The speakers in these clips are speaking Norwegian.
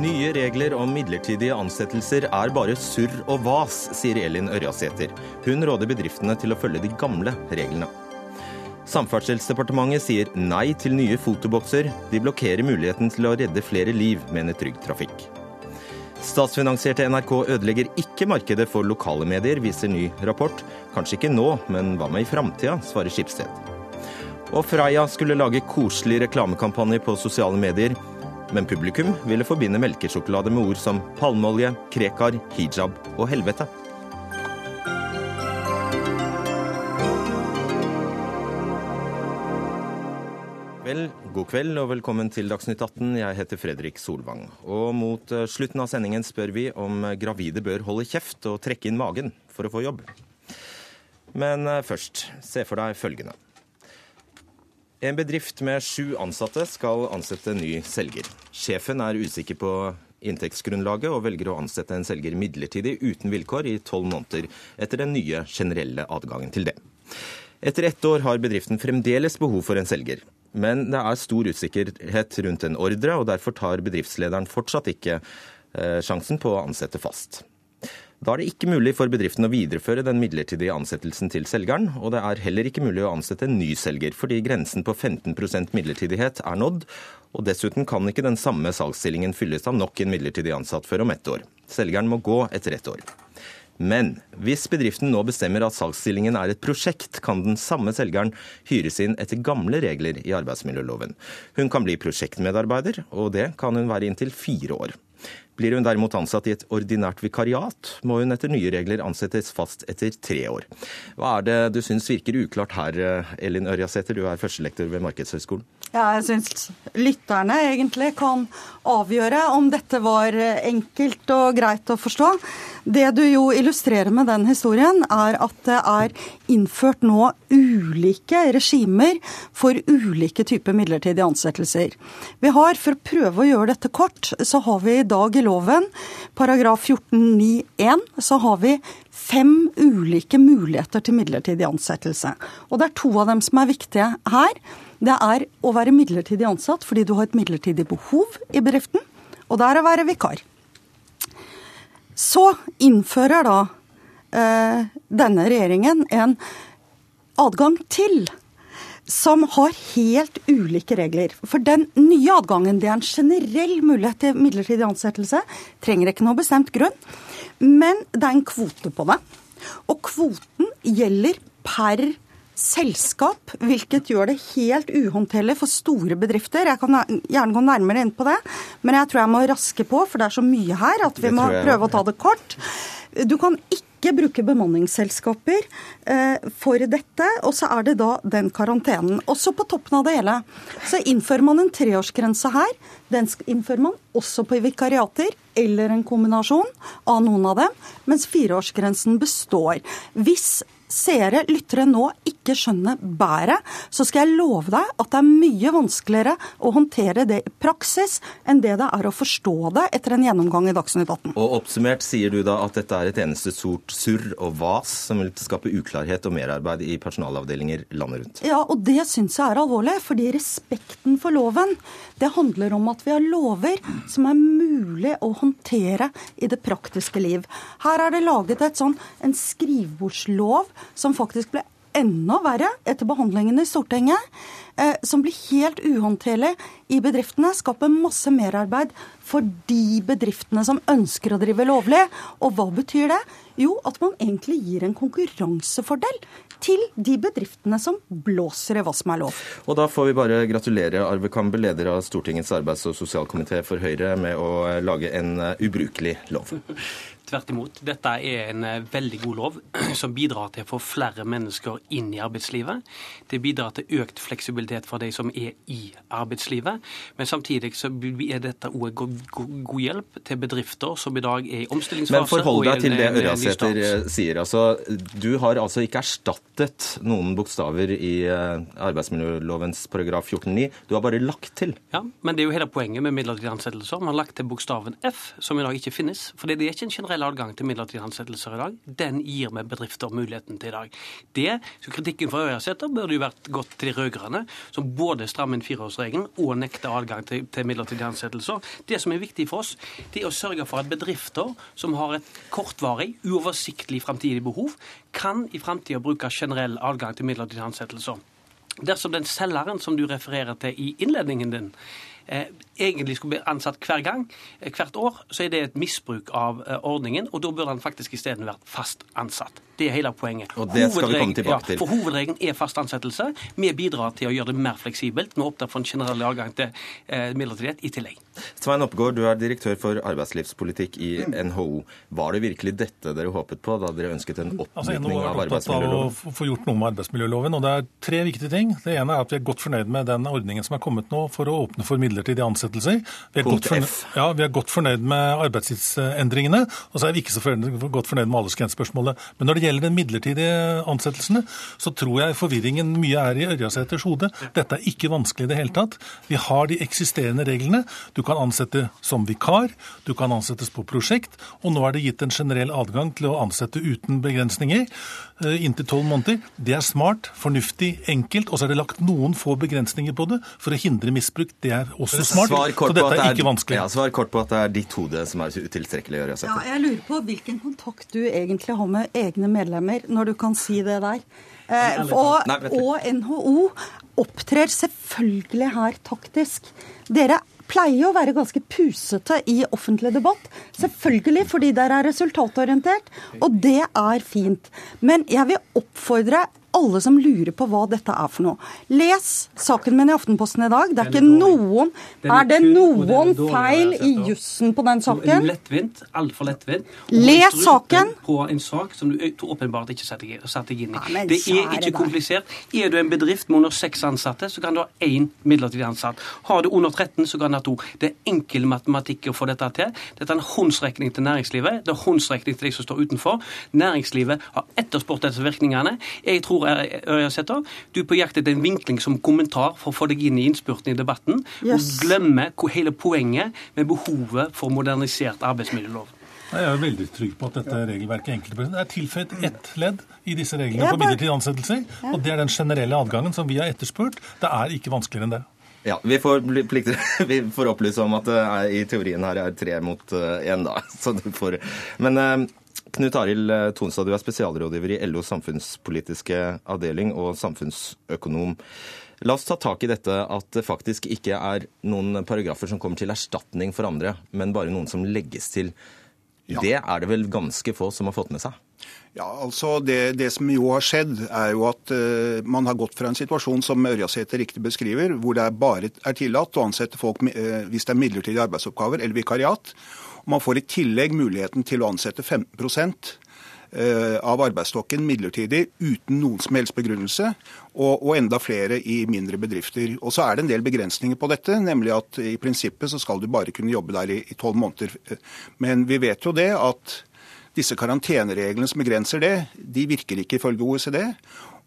Nye regler om midlertidige ansettelser er bare surr og vas, sier Elin Ørjasæter. Hun råder bedriftene til å følge de gamle reglene. Samferdselsdepartementet sier nei til nye fotobokser. De blokkerer muligheten til å redde flere liv, mener Trygg Trafikk. Statsfinansierte NRK ødelegger ikke markedet for lokale medier, viser ny rapport. Kanskje ikke nå, men hva med i framtida, svarer Skipsted. Og Freia skulle lage koselig reklamekampanje på sosiale medier. Men publikum ville forbinde melkesjokolade med ord som palmeolje, krekar, hijab og helvete. Vel, god kveld og velkommen til Dagsnytt 18. Jeg heter Fredrik Solvang. Og mot eh, slutten av sendingen spør vi om gravide bør holde kjeft og trekke inn magen for å få jobb. Men eh, først, se for deg følgende. En bedrift med sju ansatte skal ansette ny selger. Sjefen er usikker på inntektsgrunnlaget og velger å ansette en selger midlertidig uten vilkår i tolv måneder etter den nye generelle adgangen til det. Etter ett år har bedriften fremdeles behov for en selger. Men det er stor usikkerhet rundt en ordre, og derfor tar bedriftslederen fortsatt ikke eh, sjansen på å ansette fast. Da er det ikke mulig for bedriften å videreføre den midlertidige ansettelsen til selgeren, og det er heller ikke mulig å ansette en ny selger, fordi grensen på 15% midlertidighet er nådd, og dessuten kan ikke den samme salgsstillingen fylles av nok en midlertidig ansatt før om ett år. Selgeren må gå etter ett år. Men hvis bedriften nå bestemmer at salgsstillingen er et prosjekt, kan den samme selgeren hyres inn etter gamle regler i arbeidsmiljøloven. Hun kan bli prosjektmedarbeider, og det kan hun være inntil fire år. Blir hun derimot ansatt i et ordinært vikariat, må hun etter nye regler ansettes fast etter tre år. Hva er det du syns virker uklart her, Elin Ørjasæter, du er førstelektor ved Markedshøgskolen? Ja, jeg syns lytterne egentlig kan avgjøre om dette var enkelt og greit å forstå. Det du jo illustrerer med den historien, er at det er innført nå ulike regimer for ulike typer midlertidige ansettelser. Vi har, For å prøve å gjøre dette kort, så har vi i dag i loven, paragraf 14-9-1, så har vi fem ulike muligheter til midlertidig ansettelse. Og det er to av dem som er viktige her. Det er å være midlertidig ansatt fordi du har et midlertidig behov i bedriften, og det er å være vikar. Så innfører da eh, denne regjeringen en adgang til som har helt ulike regler. For den nye adgangen det er en generell mulighet til midlertidig ansettelse. Trenger ikke noe bestemt grunn. Men det er en kvote på det. Og kvoten gjelder per selskap, hvilket gjør det helt uhåndterlig for store bedrifter. Jeg kan gjerne gå nærmere inn på det, men jeg tror jeg må raske på, for det er så mye her at vi må prøve å ta det kort. Du kan ikke bruke bemanningsselskaper eh, for dette, og så er det da den karantenen. Også på toppen av det hele så innfører man en treårsgrense her. Den innfører man også på vikariater eller en kombinasjon av noen av dem, mens fireårsgrensen består. Hvis seere, lyttere, nå ikke skjønner bæret, så skal jeg love deg at det er mye vanskeligere å håndtere det i praksis enn det det er å forstå det etter en gjennomgang i Dagsnytt 18. Og oppsummert sier du da at dette er et eneste sort surr og vas som vil skape uklarhet og merarbeid i personalavdelinger landet rundt? Ja, og det syns jeg er alvorlig, fordi respekten for loven, det handler om at vi har lover som er mulig å håndtere i det praktiske liv. Her er det laget et sånn, en skrivebordslov som faktisk ble enda verre etter behandlingen i Stortinget. Eh, som blir helt uhåndterlig i bedriftene. Skaper masse merarbeid for de bedriftene som ønsker å drive lovlig. Og hva betyr det? Jo, at man egentlig gir en konkurransefordel til de bedriftene som blåser i hva som er lov. Og da får vi bare gratulere Arve Kambe, leder av Stortingets arbeids- og sosialkomité for Høyre, med å lage en eh, ubrukelig lov. Tvert imot. Dette er en eh, veldig god lov som bidrar til å få flere mennesker inn i arbeidslivet. Det bidrar til økt fleksibilitet for de som er i arbeidslivet. Men samtidig så er dette òg god, god, hjelp til bedrifter som i dag er i omstillingsfase. Men forhold deg til det Ørjasæter eh, sier. Altså, du har altså ikke erstattet noen bokstaver i eh, arbeidsmiljølovens paragraf 14-9. Du har bare lagt til. Ja, men det er jo hele poenget med midlertidige ansettelser. Man har lagt til bokstaven F, som i dag ikke finnes. For det er ikke en generell adgang til midlertidige ansettelser i dag. Den gir vi bedrifter muligheten til i dag. Det, så Kritikken fra Øyasæter burde jo vært gått til de rød-grønne, som både strammer inn fireårsregelen og nekter adgang til, til midlertidige ansettelser. Det som er viktig for oss, det er å sørge for at bedrifter som har et kortvarig, uoversiktlig framtidig behov, kan i framtida bruke generell adgang til midlertidige ansettelser. Dersom den selgeren som du refererer til i innledningen din, eh, egentlig skulle bli ansatt hver gang, eh, hvert år, så er det et misbruk av eh, ordningen. Og da burde han faktisk isteden vært fast ansatt. Det er hele poenget. Og det skal vi komme tilbake til. Ja, for hovedregelen er fast ansettelse. Vi bidrar til å gjøre det mer fleksibelt. Vi åpner for en generell adgang til eh, midlertidighet i tillegg. Svein Oppegård, du er direktør for arbeidslivspolitikk i NHO. Var det virkelig dette dere håpet på da dere ønsket en oppmykning altså, av arbeidsmiljøloven? Av å få gjort noe med arbeidsmiljøloven, og Det er tre viktige ting. Det ene er at vi er godt fornøyd med den ordningen som er kommet nå for å åpne for midlertidige ansettelser. Vi er, godt fornøyd, ja, vi er godt fornøyd med arbeidstidsendringene, og så er vi ikke så godt fornøyd med aldersgrensespørsmålet. Men når det gjelder de midlertidige ansettelsene, så tror jeg forvirringen mye er i Ørjasæters hode. Dette er ikke vanskelig i det hele tatt. Vi har de eksisterende reglene. Du kan ansette som vikar, du kan ansettes på prosjekt, og nå er det gitt en generell adgang til å ansette uten begrensninger eh, inntil tolv måneder. Det er smart, fornuftig, enkelt, og så er det lagt noen få begrensninger på det for å hindre misbruk. Det er også smart. Så dette er ikke vanskelig. Ja, Svar kort på at det er ditt hode som er utilstrekkelig. å Ja, jeg lurer på hvilken kontakt du egentlig har med egne medlemmer, når du kan si det der. Eh, og, og NHO opptrer selvfølgelig her taktisk. Dere pleier å være ganske pusete i offentlig debatt. Selvfølgelig fordi dere er resultatorientert, og det er fint. Men jeg vil oppfordre alle som lurer på hva dette er for noe. Les saken min i Aftenposten i dag. Det er ikke noen Er det noen feil i jussen på den saken? Er lettvint. Altfor lettvint. Les saken. På en sak som du åpenbart ikke satte deg inn i. Det er ikke komplisert. Er du en bedrift med under seks ansatte, så kan du ha én midlertidig ansatt. Har du under 13, så kan du ha to. Det er enkel matematikk å få dette til. Dette er en håndsrekning til næringslivet. Det er håndsrekning til de som står utenfor. Næringslivet har etterspurt disse virkningene. Jeg tror Ørjasæter. Du er på jakt etter en vinkling som kommentar for å få deg inn i innspurten i debatten. Yes. Og glemmer hele poenget med behovet for modernisert arbeidsmiljølov. Jeg er veldig trygg på at dette regelverket enkelt. Det er tilføyd ett ledd i disse reglene for midlertidige ansettelser, og det er den generelle adgangen som vi har etterspurt. Det er ikke vanskeligere enn det. Ja, Vi får, plikter, vi får opplyse om at det er, i teorien her er tre mot én, da. Så du får, men Knut Arild eh, Tonstad, du er spesialrådgiver i LOs samfunnspolitiske avdeling og samfunnsøkonom. La oss ta tak i dette at det faktisk ikke er noen paragrafer som kommer til erstatning for andre, men bare noen som legges til. Ja. Det er det vel ganske få som har fått med seg? Ja, altså det, det, som jo har skjedd, er jo at uh, man har gått fra en situasjon som Ørjasæter riktig beskriver, hvor det er bare er tillatt å ansette folk uh, hvis det er midlertidige arbeidsoppgaver eller vikariat. Man får i tillegg muligheten til å ansette 15 eh, av arbeidsstokken midlertidig uten noen som helst begrunnelse, og, og, enda flere i mindre bedrifter. Og Så er det en del begrensninger på dette, nemlig at i prinsippet så skal du bare kunne jobbe der i tolv måneder. Men vi vet jo det at disse karantenereglene som begrenser det, de virker ikke ifølge OECD.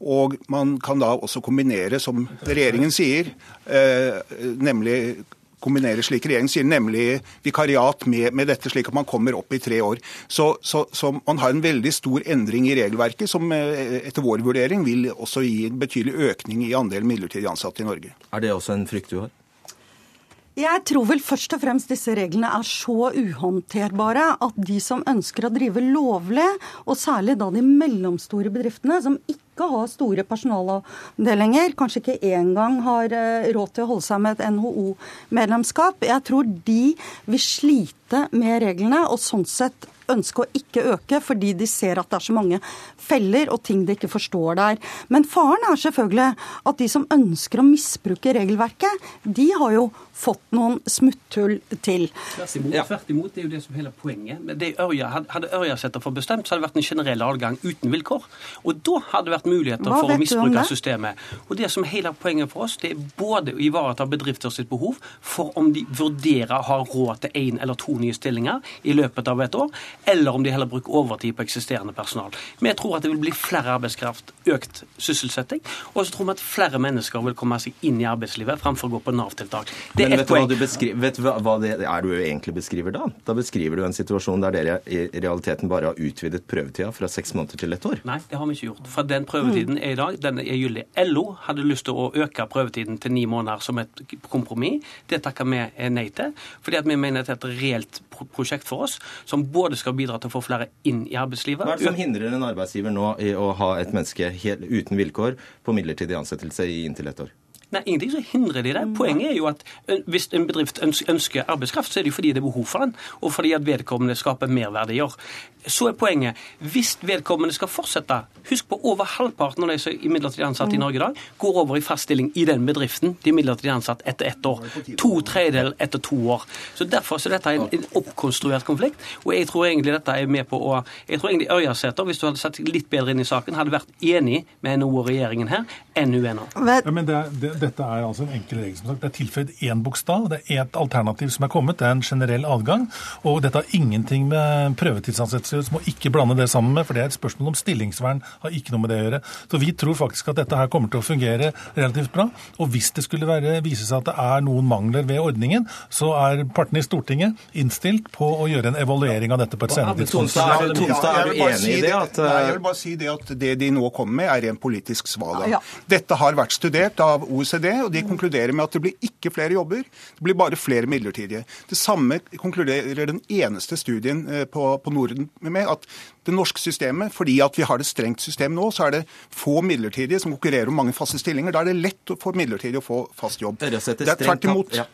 Og man kan da også kombinere, som regjeringen sier, eh, nemlig kombinere slik regjeringen sier, nemlig vikariat med, med, dette, slik at man kommer opp i tre år. Så, så, så, man har en veldig stor endring i regelverket, som eh, etter vår vurdering vil også gi en betydelig økning i andelen midlertidig ansatte i Norge. Er det også en frykt du har? Jeg tror vel først og fremst disse reglene er så uhåndterbare at de som ønsker å drive lovlig, og særlig da de mellomstore bedriftene som ikke har store personalavdelinger, kanskje ikke engang har eh, råd til å holde seg med et NHO-medlemskap, jeg tror de vil slite med reglene og sånn sett ønske å ikke øke, fordi de ser at det er så mange feller og ting de ikke forstår der. Men faren er selvfølgelig at de som ønsker å misbruke regelverket, de har jo fått noen smutthull til. Tvert imot, ja. tvert imot, det er jo det som er hele poenget. Det Ørja, hadde Ørjasæter fått bestemt, så hadde det vært en generell adgang uten vilkår. Og da hadde det vært muligheter Hva for å misbruke systemet. Og det som er hele poenget for oss, det er både å ivareta bedrifter sitt behov for om de vurderer å ha råd til én eller to nye stillinger i løpet av et år, eller om de heller bruker overtid på eksisterende personal. Vi tror at det vil bli flere arbeidskraft, økt sysselsetting, og så tror vi at flere mennesker vil komme seg inn i arbeidslivet framfor å gå på Nav-tiltak. Det men et du, hva du vet du hva det er du egentlig beskriver da? Da beskriver du en situasjon der dere i realiteten bare har utvidet prøvetida fra seks måneder til ett år? Nei, det har vi ikke gjort. For den prøvetiden er i dag, den er gyldig. LO hadde lyst til å øke prøvetiden til ni måneder som et kompromiss. Det takker vi nei til, fordi at vi mener at det er et reelt prosjekt for oss som både skal bidra til å få flere inn i arbeidslivet Hva er det som hindrer en arbeidsgiver nå i å ha et menneske helt uten vilkår på midlertidig ansettelse i inntil ett år? Nei, ingenting som hindrer de det. Poenget er jo at hvis en bedrift ønsker arbeidskraft, så er det jo fordi det er behov for den, og fordi at vedkommende skaper merverdier. Så er poenget hvis vedkommende skal fortsette Husk på over halvparten av de som er midlertidig ansatt i Norge i dag, går over i fast stilling i den bedriften de er midlertidig ansatt etter ett år. To tredjedeler etter to år. Så Derfor så er dette en, en, oppkonstruert konflikt. Og jeg tror egentlig dette er med på å Jeg tror egentlig Ørjasæter, hvis du hadde satt litt bedre inn i saken, hadde vært enig med NHO og regjeringen her enn uenig. er. Ja, men det, det, dette er altså en enkel regel. som sagt. Det er tilføyd én bokstav. Det er ett alternativ som er kommet. Det er en generell adgang. Og dette har ingenting med prøvetidsansettelse må ikke blande det sammen med, for det er et spørsmål om stillingsvern. Har ikke noe med det å gjøre. Så vi tror faktisk at dette her kommer til å fungere relativt bra. Og hvis det skulle være, vise seg at det er noen mangler ved ordningen, så er partene i Stortinget innstilt på å gjøre en evaluering av dette på et senere tidspunkt. Er du enig i det? At, Nei, jeg vil bare si det at det de nå kommer med, er ren politisk svada. Ja. Dette har vært studert av OECD, og de konkluderer med at det blir ikke flere jobber. Det blir bare flere midlertidige. Det samme konkluderer den eneste studien eh, på, på Norden med at det norske systemet, fordi at vi har det strengt system nå, så er det få midlertidige som konkurrerer om mange faste stillinger. Da er det lett for midlertidig å få fast jobb. Det er tvert imot. Ja.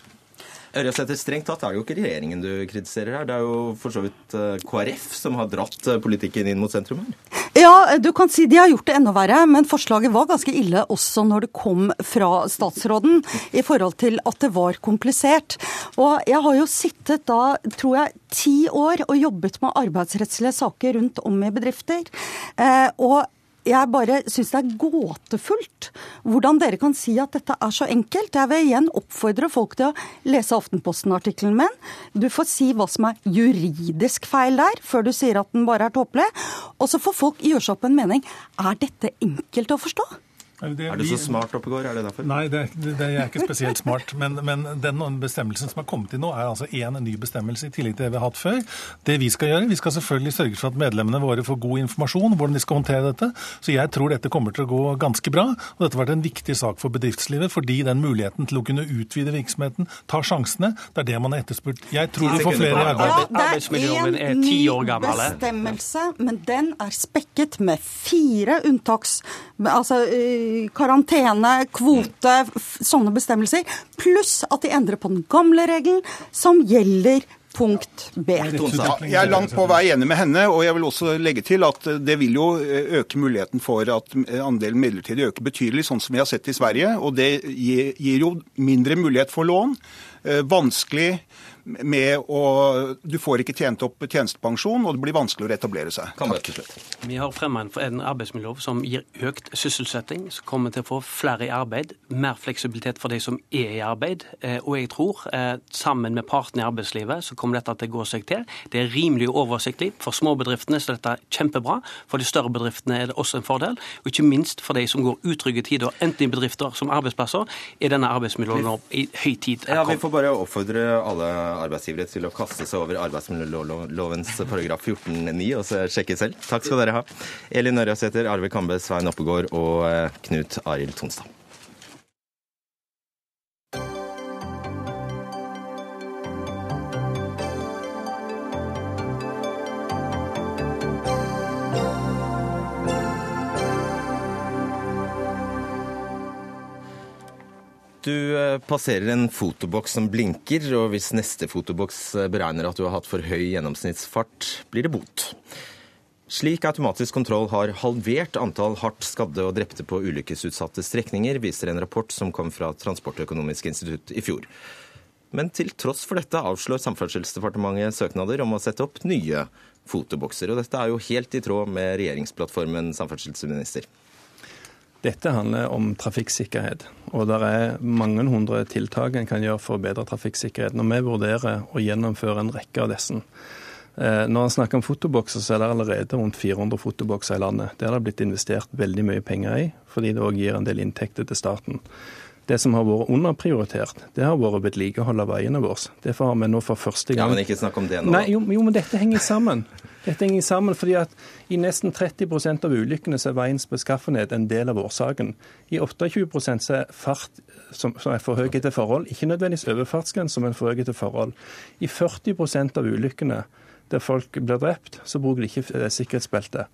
Ørjasæter, strengt tatt er jo ikke regjeringen du kritiserer her. Det er jo for så vidt eh, KrF som har dratt eh, politikken inn mot sentrum her. Ja, du kan si de har gjort det enda verre, men forslaget var ganske ille også når det kom fra statsråden, i forhold til at det var komplisert. Og jeg har jo sittet da, tror jeg, ti år og jobbet med arbeidsrettslige saker rundt om i bedrifter. Eh, og jeg bare syns det er gåtefullt hvordan dere kan si at dette er så enkelt. Jeg vil igjen oppfordre folk til å lese Aftenposten-artikkelen min. Du får si hva som er juridisk feil der, før du sier at den bare er tåpelig. Og så får folk gjøre seg opp en mening. Er dette enkelt å forstå? Det, er du så smart, Oppegård? Er det derfor? Nei, det, det, det er ikke spesielt smart. Men, men, den bestemmelsen som har kommet inn nå, er altså én ny bestemmelse i tillegg til det vi har hatt før. Det vi skal gjøre, vi skal selvfølgelig sørge for at medlemmene våre får god informasjon hvordan de skal håndtere dette. Så jeg tror dette kommer til å gå ganske bra. Og dette har vært en viktig sak for bedriftslivet, fordi den muligheten til å kunne utvide virksomheten, ta sjansene, det er det man har etterspurt. Jeg tror vi får flere i arbeid. Ja, det er en ny bestemmelse, men den er spekket med fire unntaks... Altså, karantene, kvote, sånne bestemmelser. Pluss at de endrer på den gamle regelen, som gjelder punkt B. Jeg er langt på vei enig med henne, og jeg vil også legge til at det vil jo eh, øke muligheten for at andelen midlertidig øker betydelig, sånn som vi har sett i Sverige. Og det gir jo mindre mulighet for lån. Eh, vanskelig med å Du får ikke tjent opp tjenestepensjon, og det blir vanskelig å etablere seg. Takk. Vi har fremma en arbeidsmiljølov som gir økt sysselsetting, som kommer til å få flere i arbeid, mer fleksibilitet for de som er i arbeid. Eh, og jeg tror, eh, sammen med partene i arbeidslivet, så kommer dette til å gå seg til. Det er rimelig oversiktlig. For småbedriftene så dette er dette kjempebra. For de større bedriftene er det også en fordel. Og ikke minst for de som går utrygge tider, enten i bedrifter som arbeidsplasser, er denne arbeidsmiljøloven i høy tid. Ja, vi får bare oppfordre alle arbeidsgivere til å kaste seg over arbeidsmiljølovens paragraf 14-9 og sjekke selv. Takk skal dere ha. Elin Ørjasæter, Arve Kambe, Svein Oppegård og eh, Knut Arild Tonstad. Du eh, passerer en fotoboks som blinker, og hvis neste fotoboks eh, beregner at du har hatt for høy gjennomsnittsfart, blir det bot. Slik automatisk kontroll har halvert antall hardt skadde og drepte på ulykkesutsatte strekninger, viser en rapport som kom fra Transportøkonomisk institutt i fjor. Men til tross for dette avslår Samferdselsdepartementet søknader om å sette opp nye fotobokser. Og dette er jo helt i tråd med regjeringsplattformen, samferdselsminister. Dette handler om trafikksikkerhet, og det er mange hundre tiltak en kan gjøre for å bedre trafikksikkerheten. Og vi vurderer å gjennomføre en rekke av disse. Eh, når en snakker om fotobokser, så er det allerede rundt 400 fotobokser i landet. Det har det blitt investert veldig mye penger i, fordi det òg gir en del inntekter til staten. Det som har vært underprioritert, det har vært vedlikehold av veiene våre. Derfor har vi nå for første gang Ja, Men ikke snakk om det nå. Nei, jo, jo, men dette henger sammen. Dette henger sammen fordi at I nesten 30% av ulykkene så er veiens beskaffenhet en del av årsaken. I 28 så er fart som, som er for høy etter forhold, ikke nødvendigvis overfartsgrense, men for høy etter forhold. I 40% av ulykkene der folk blir drept, så bruker de ikke eh, sikkerhetsbelte.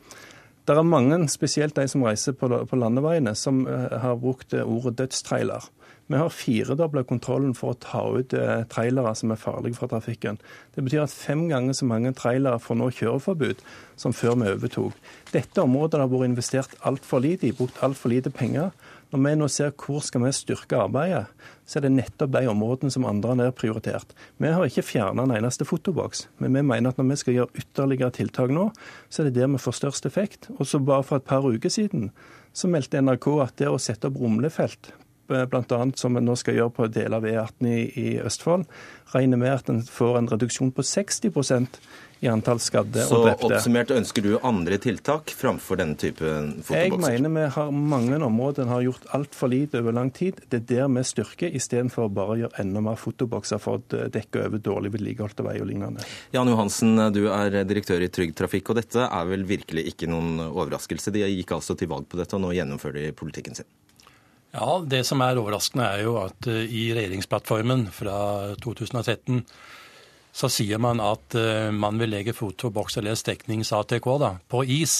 Det er mange, spesielt de som reiser på, landeveiene, som uh, har brukt ordet dødstrailer. Vi har firedobla kontrollen for å ta ut eh, trailere som er farlige for trafikken. Det betyr at fem ganger så mange trailere får nå kjøreforbud som før vi overtok. Dette området har vært investert altfor lite i, brukt altfor lite penger. Når vi nå ser hvor skal vi styrke arbeidet, så er det nettopp de områdene som andre har nedprioritert. Vi har ikke fjerna en eneste fotoboks, men vi mener at når vi skal gjøre ytterligere tiltak nå, så er det der vi får størst effekt. Og så bare for et par uker siden så meldte NRK at det å sette opp rumlefelt Eh, bl.a. som en nå skal gjøre på deler av E18 i, i Østfold, regner med at en får en reduksjon på 60 i antall skadde Så og drepte. Så oppsummert ønsker du andre tiltak framfor denne typen fotobokser? Jeg mener vi har mange områder en har gjort altfor lite over lang tid. Det er der vi styrker, istedenfor bare å gjøre enda mer fotobokser for å dekke over dårlig vedlikeholdte veier og lignende. Jan Johansen, du er direktør i Trygg Trafikk, og dette er vel virkelig ikke noen overraskelse. De gikk altså til valg på dette, og nå gjennomfører de politikken sin. Ja, Det som er overraskende, er jo at eh, i regjeringsplattformen fra 2013 så sier man at eh, man vil legge fotoboks eller steknings-ATK på is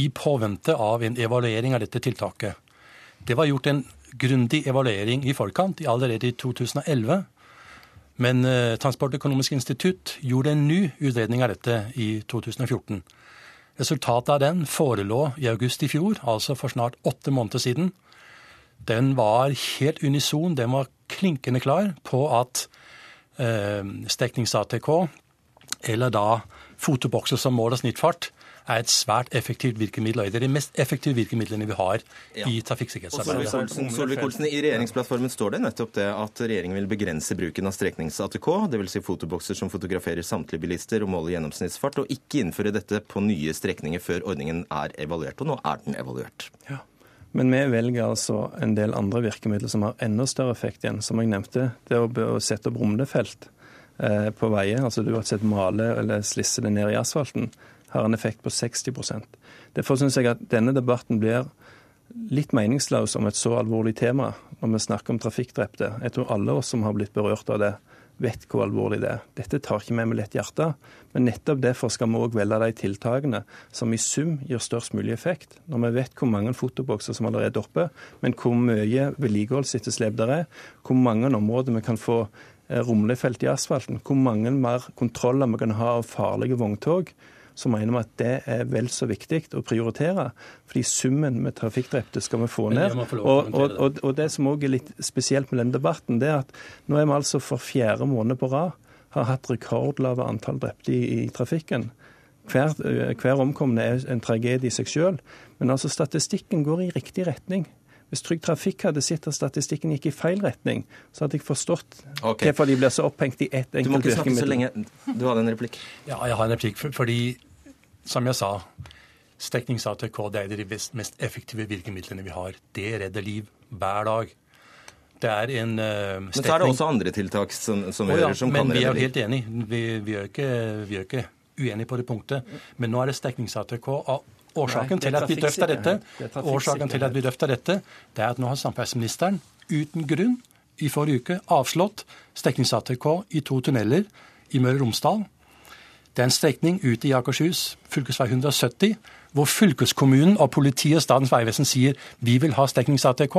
i påvente av en evaluering av dette tiltaket. Det var gjort en grundig evaluering i forkant, allerede i 2011. Men eh, Transportøkonomisk institutt gjorde en ny utredning av dette i 2014. Resultatet av den forelå i august i fjor, altså for snart åtte måneder siden den var helt unison. Den var klinkende klar på at eh, steknings-ATK, eller da fotobokser som måler snittfart, er et svært effektivt virkemiddel. og Det er de mest effektive virkemidlene vi har ja. i trafikksikkerhetsarbeidet. Solvik-Olsen, I regjeringsplattformen står det nettopp det at regjeringen vil begrense bruken av streknings-ATK, dvs. Si fotobokser som fotograferer samtlige bilister og måler gjennomsnittsfart, og ikke innføre dette på nye strekninger før ordningen er evaluert. Og nå er den evaluert. Ja. Men vi velger altså en del andre virkemidler som har enda større effekt igjen. Som jeg nevnte, det å, sette opp rumlefelt eh, på veier, altså du har sett male eller slisse det ned i asfalten, har en effekt på 60% Derfor syns jeg at denne debatten blir litt meningsløs om et så alvorlig tema når vi snakker om trafikkdrepte. Jeg tror alle oss som har blitt berørt av det, vet hvor alvorlig det er. Dette tar ikke vi med lett hjerte, men nettopp derfor skal vi òg velge de tiltakene som i sum gir størst mulig effekt. Når vi vet hvor mange fotobokser som allerede er oppe, men hvor mye vedlikeholdsetterslep det er, hvor mange områder vi kan få eh, rumlefelt i asfalten, hvor mange mer kontroller vi kan ha av farlige vogntog, så mener vi at det er vel så viktig å prioritere. Fordi summen med trafikkdrepte skal vi få ned. Og, og, og, det som òg er litt spesielt med den debatten, det er at nå er vi altså for fjerde måned på rad har hatt rekordlave antall drepte i, i trafikken. Hver, hver omkomne er en tragedie i seg sjøl. Men altså statistikken går i riktig retning. Hvis Trygg Trafikk hadde sett at statistikken gikk i feil retning, så hadde jeg forstått okay. hvorfor de blir så opphengt i ett enkelt virkemiddel. Du må ikke snakke så lenge. Du hadde en replikk. Ja, jeg har en replikk. fordi som jeg sa, steknings-ATK er de mest effektive virkemidlene vi har. Det redder liv hver dag. Det er en uh, Men så er det også andre tiltak som, som oh, ja, som kan redde liv. Men vi er helt enige. Vi, vi, er ikke, vi er ikke uenige på det punktet. Men nå er det steknings-ATK. Årsaken, Nei, til at vi drøfter dette, årsaken til at vi drøfter dette, det er at nå har samferdselsministeren uten grunn i forrige uke avslått steknings-ATK i to tunneler i Møre og Romsdal Det er en strekning ute i Akershus, fv. 170, hvor fylkeskommunen og politiet og Statens vegvesen sier vi vil ha streknings-ATK.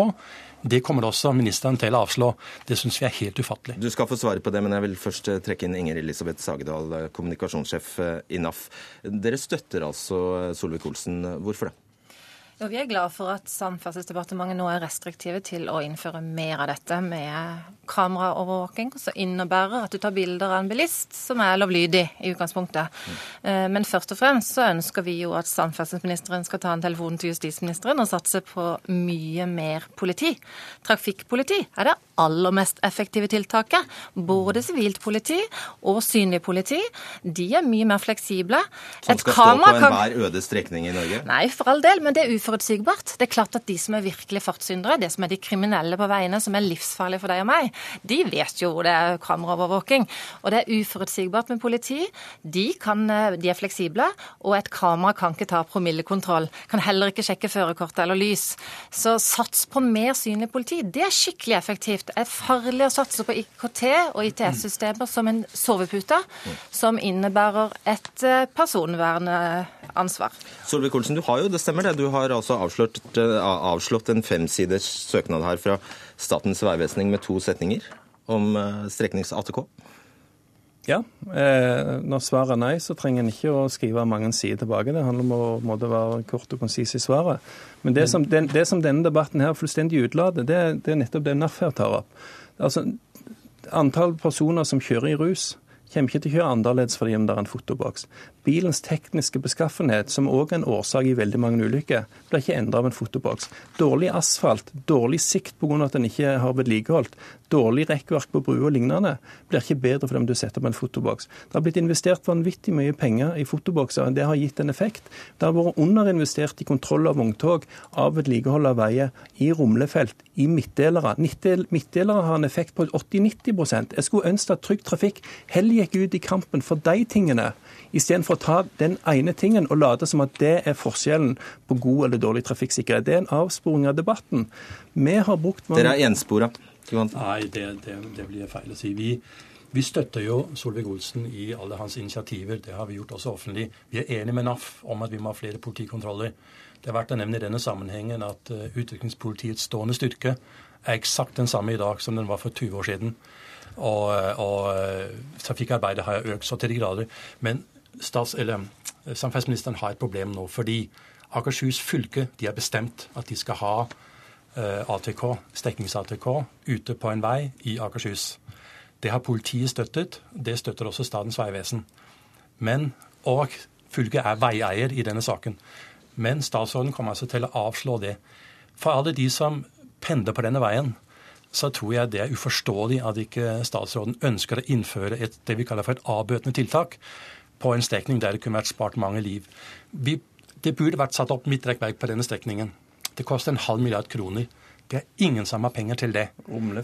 Det kommer også ministeren til å avslå. Det syns vi er helt ufattelig. Du skal få svare på det, men jeg vil først eh, trekke inn Inger Elisabeth Sagedal, eh, kommunikasjonssjef i NAF. Dere støtter altså Solvik-Olsen. Hvorfor det? Jo, vi er glad for at Samferdselsdepartementet nå er restriktive til å innføre mer av dette med kameraovervåking, som innebærer at du tar bilder av en bilist som er lovlydig i utgangspunktet. Mm. Men først og fremst så ønsker vi jo at samferdselsministeren skal ta en telefon til justisministeren og satse på mye mer politi. Trafikkpoliti er det aller mest effektive tiltaket. Både sivilt politi og synlig politi. De er mye mer fleksible. Som skal stå på enhver øde strekning i Norge? Nei, for all del, men det er uforutsigbart. Det er klart at de som er virkelig fartssyndere, det som er de kriminelle på veiene, som er livsfarlige for deg og meg, de vet jo hvor det er kameraovervåking. Og det er uforutsigbart med politi. De, kan, de er fleksible, og et kamera kan ikke ta promillekontroll. Kan heller ikke sjekke førerkort eller lys. Så sats på mer synlig politi. Det er skikkelig effektivt Det er farlig å satse på IKT og ITS-systemer som en sovepute, som innebærer et eh, personvernansvar. Solvik-Olsen, du har jo, det stemmer det, du har altså avslått, eh, avslått en femsiders søknad her fra Statens vegvesen med to setninger om eh, streknings-ATK? Ja. Eh, når svaret er nei, så trenger en ikke å skrive mange sider tilbake. Det handler om å måtte være kort og konsis i svaret. Men det som, den, det som, denne debatten her fullstendig utelater, det, det, er nettopp det NAF her tar opp. Altså, Antall personer som kjører i rus, kommer ikke til å kjøre annerledes fordi om det er en fotoboks. Bilens tekniske beskaffenhet, som òg er en årsak i veldig mange ulykker, blir ikke endra av en fotoboks. Dårlig asfalt, dårlig sikt pga. at en ikke har vedlikeholdt, dårlig rekkverk på og lignende, blir ikke bedre fordi du setter på en fotoboks. Det har blitt investert vanvittig mye penger i fotobokser, det har gitt en effekt. Det har vært underinvestert i kontroll av vogntog, av vedlikehold av veier, i rumlefelt, i midtdelere. Midtdelere har en effekt på 80-90 Jeg skulle ønske at Trygg Trafikk heller gikk ut i kampen for de tingene istedenfor å ta den ene tingen og late som at det er forskjellen på god eller dårlig trafikksikkerhet. Det er en avsporing av debatten. Vi har brukt mange... Dere er enspora? Nei, det, det, det, blir feil å si. Vi, vi støtter jo Solvik-Olsen i alle hans initiativer. Det har vi gjort også offentlig. Vi er enige med NAF om at vi må ha flere politikontroller. Det er verdt å nevne i denne sammenhengen at utviklingspolitiets stående styrke er eksakt den samme i dag som den var for 20 år siden. Og, og uh, trafikkarbeidet har økt så til de grader. Men stats, eller, eh, samferdselsministeren har et problem nå. Fordi Akershus fylke de har bestemt at de skal ha eh, ATK, streknings-ATK ute på en vei i Akershus. Det har politiet støttet. Det støtter også Statens vegvesen. Men, og fylket er veieier i denne saken. Men statsråden kommer altså til å avslå det. For alle de som pendler på denne veien, så tror jeg det er uforståelig at ikke statsråden ønsker å innføre et, det vi kaller for et avbøtende tiltak på en strekning der det kunne vært spart mange liv. Vi, det burde vært satt opp midtrekkverk på denne strekningen. Det koster en halv milliard kroner. Det er ingen som har penger til det.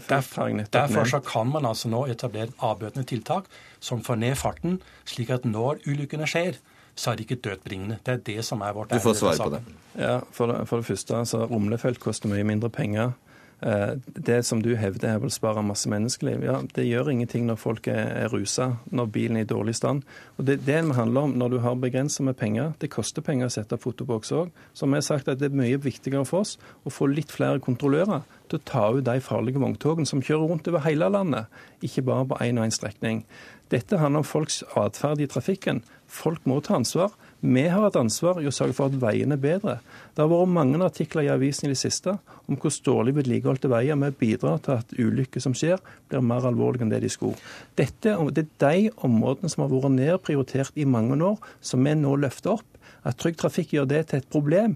Derfor, derfor så kan man altså nå etablere et avbøtende tiltak som får ned farten, slik at når ulykkene skjer, så er det ikke dødbringende. Det er det som er vårt Du får svare på det. Ja, for det, for det første, altså, Rumlefelt koster mye mindre penger. Eh, det som du hevder her vil spare masse menneskeliv, ja, det gjør ingenting når folk er, er rusa, når bilen er i dårlig stand. Og Det, det handler om når du har begrenset med penger. Det koster penger å sette fotoboks òg. Som jeg har sagt, at det er mye viktigere for oss å få litt flere kontrollører til å ta ut de farlige vogntogene som kjører rundt over hele landet, ikke bare på én og én strekning. Dette handler om folks atferd i trafikken. Folk må ta ansvar. Vi har et ansvar i å sørge for at veiene er bedre. Det har vært mange artikler i avisen i det siste om hvordan dårlig vedlikeholdte veier vi bidrar til at ulykker som skjer, blir mer alvorlige enn det de skulle. Dette, det er de områdene som har vært nedprioritert i mange år, som vi nå løfter opp. At Trygg Trafikk gjør det til et problem,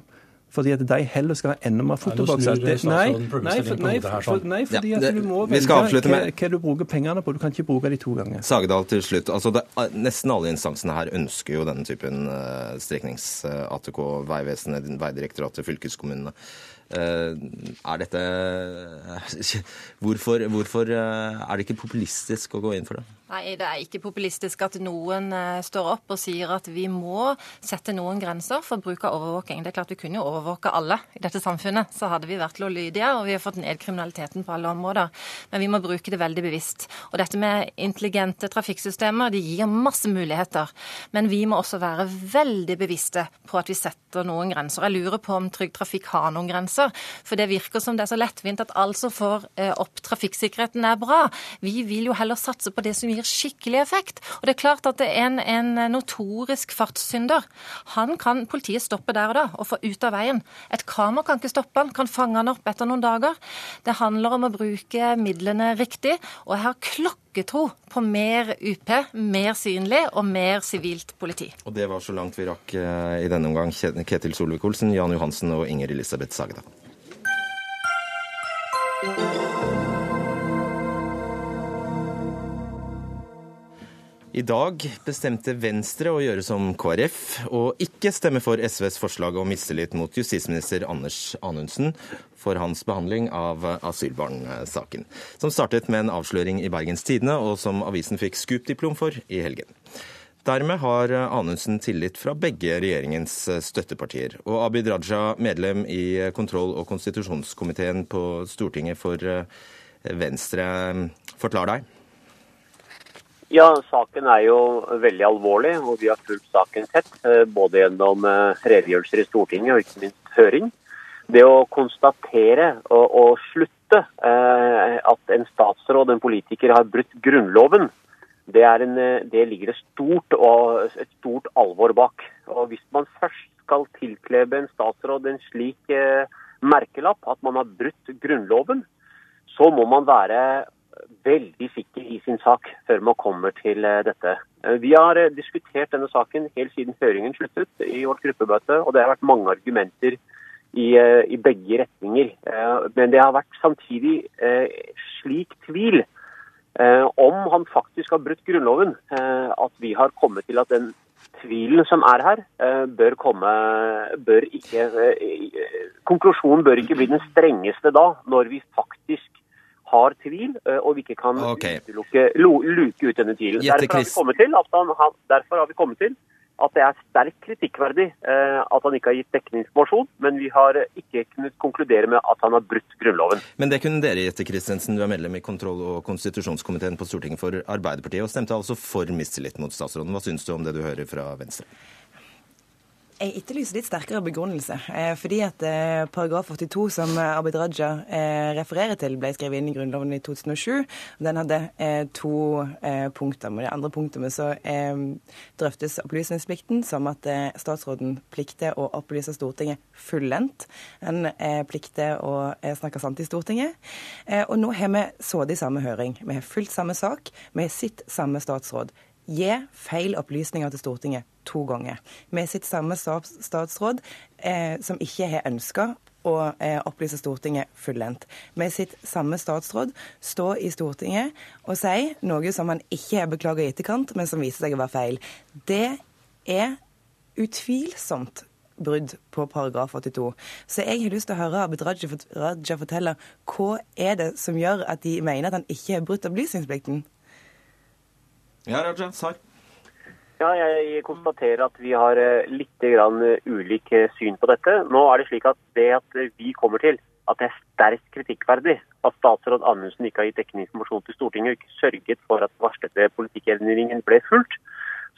fordi at de heller skal ha enda mer fotobokser. Nei, nei, for, nei, for, nei, fordi at du må velge hva, hva du bruker pengene på. Du kan ikke bruke de to ganger. Sagedal til slutt. Altså det, nesten alle instansene her ønsker jo denne typen uh, streknings-ATK. Vegvesenet, Vegdirektoratet, fylkeskommunene. Er dette hvorfor, hvorfor er det ikke populistisk å gå inn for det? Nei, det er ikke populistisk at noen eh, står opp og sier at vi må sette noen grenser for bruk av overvåking. Det er klart Vi kunne jo overvåke alle i dette samfunnet, så hadde vi vært lovlydige og vi har fått ned kriminaliteten på alle områder. Men vi må bruke det veldig bevisst. Og dette med intelligente trafikksystemer de gir masse muligheter. Men vi må også være veldig bevisste på at vi setter noen grenser. Jeg lurer på om Trygg Trafikk har noen grenser. For det virker som det er så lettvint at alt som får eh, opp trafikksikkerheten er bra. Vi vil jo heller satse på det som gir gir skikkelig effekt. Og det er klart at en, en notorisk fartssynder. Han kan politiet stoppe der og da og få ut av veien. Et kamera kan ikke stoppe han, kan fange han opp etter noen dager. Det handler om å bruke midlene riktig. Og jeg har klokketro på mer UP, mer synlig og mer sivilt politi. Og det var så langt vi rakk eh, i denne omgang. Ketil Solvik-Olsen, Jan Johansen og Inger Elisabeth Sagda. I dag bestemte Venstre å gjøre som KrF og ikke stemme for SVs forslag om mistillit mot justisminister Anders Anundsen for hans behandling av asylbarnsaken, som startet med en avsløring i Bergens Tidende, og som avisen fikk Scoop-diplom for i helgen. Dermed har Anundsen tillit fra begge regjeringens støttepartier. Og Abid Raja, medlem i kontroll- og konstitusjonskomiteen på Stortinget for Venstre, forklar deg. Ja, saken er jo veldig alvorlig, og vi har fulgt saken tett. Eh, både gjennom eh, redegjørelser i Stortinget og ikke minst høring. Det å konstatere og, og slutte eh, at en statsråd, en politiker, har brutt Grunnloven, det, en, det ligger et stort, og, et stort alvor bak. Og Hvis man først skal tilklebe en statsråd en slik eh, merkelapp, at man har brutt Grunnloven, så må man være veldig sikker i sin sak før man kommer til eh, dette. Eh, vi har eh, diskutert denne saken helt siden høringen sluttet i vårt gruppemøte, og det har vært mange argumenter i, i begge retninger. Men det har vært samtidig slik tvil om han faktisk har brutt Grunnloven, at vi har kommet til at den tvilen som er her, bør komme bør ikke, Konklusjonen bør ikke bli den strengeste da, når vi faktisk har tvil, eh, og vi ikke kan okay. luke, luke ut denne tvilen. Derfor har, han, derfor har vi kommet til at det er sterkt kritikkverdig eh, at han ikke har gitt dekkende informasjon, men vi har ikke kunnet konkludere med at han har brutt Grunnloven. Men det kunne dere, Jette Christensen, du er medlem i kontroll- og konstitusjonskomiteen på Stortinget for Arbeiderpartiet, og stemte altså for mistillit mot statsråden. Hva syns du om det du hører fra Venstre? Jeg etterlyser litt sterkere begrunnelse. Eh, fordi at eh, paragraf 82, som Abid Raja eh, refererer til, ble skrevet inn i Grunnloven i 2007. Den hadde to punkter. Med det andre punktet så drøftes opplysningsplikten som at statsråden plikter å opplyse Stortinget fullendt. En plikter å snakke sant i Stortinget. Og nå har vi så i samme høring. Vi har fulgt samme sak. Vi har sett samme statsråd gi feil opplysninger til Stortinget to ganger. Med sitt samme statsråd eh, som ikke har ønska å eh, opplyse Stortinget fullendt. Med sitt samme statsråd stå i Stortinget og si noe som han ikke har beklaga i etterkant, men som viser seg å være feil. Det er utvilsomt brudd på paragraf 82. Så jeg har lyst til å høre Abid Raja fortelle hva er det som gjør at de mener at han ikke har brutt opplysningsplikten? Ja, Raja, svar. Ja, jeg konstaterer at vi har eh, litt grann eh, ulik eh, syn på dette. Nå er det slik at det at vi kommer til at det er sterkt kritikkverdig at statsråd Anundsen ikke har gitt dekkende informasjon til Stortinget og ikke sørget for at varslede politikkendringen ble fulgt,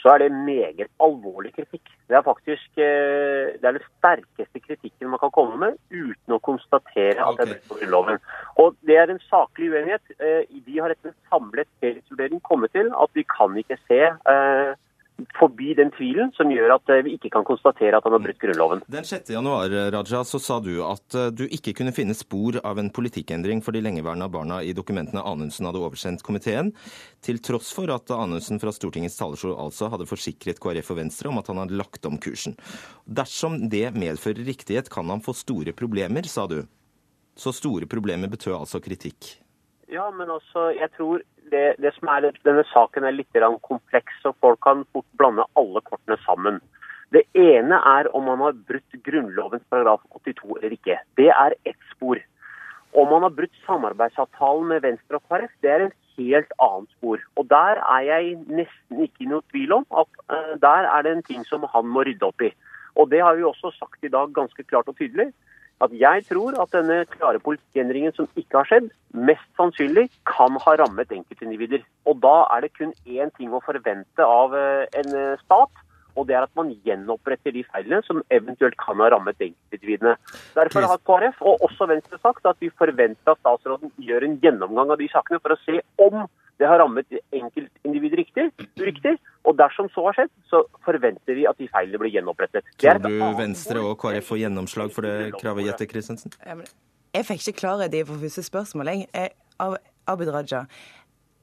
så er det meget alvorlig kritikk. Det er faktisk det er den sterkeste kritikken man kan komme med uten å konstatere at det er brudd på Grunnloven. Og Det er en saklig uenighet. Vi har en samlet helhetsvurdering kommet til at vi kan ikke se eh, forbi den tvilen som gjør at eh, vi ikke kan konstatere at han har brutt Grunnloven. Den 6. januar Raja, så sa du at eh, du ikke kunne finne spor av en politikkendring for de lengeværende barna i dokumentene Anundsen hadde oversendt komiteen, til tross for at Anundsen fra Stortingets talerstol altså hadde forsikret KrF og Venstre om at han hadde lagt om kursen. Dersom det medfører riktighet, kan han få store problemer, sa du. Så store problemer betød altså kritikk? Ja, men altså, jeg tror det, det som er, denne saken er litt kompleks, og folk kan fort blande alle kortene sammen. Det ene er om man har brutt Grunnlovens paragraf 82 eller ikke. Det er ett spor. Om man har brutt samarbeidsavtalen med Venstre og KrF, det er en helt annet spor. Og Der er jeg nesten ikke i noe tvil om at uh, der er det en ting som han må rydde opp i. Og Det har vi også sagt i dag ganske klart og tydelig. At jeg tror at denne klare politikkendringen som ikke har skjedd, mest sannsynlig kan ha rammet enkeltindivider. Og da er det kun én ting å forvente av uh, en uh, stat og det er at man gjenoppretter de feilene som eventuelt kan ha rammet enkeltindividene. Derfor har KrF og også Venstre sagt at vi forventer at statsråden gjør en gjennomgang av de sakene for å se om det har rammet enkeltindivider riktig, uriktig. Og dersom så har skjedd, så forventer vi at de feilene blir gjenopprettet. Tror du Venstre og KrF får gjennomslag for det kravet, Jette Christensen? Jeg fikk ikke klarhet i for første spørsmål. Jeg, Abid Raja,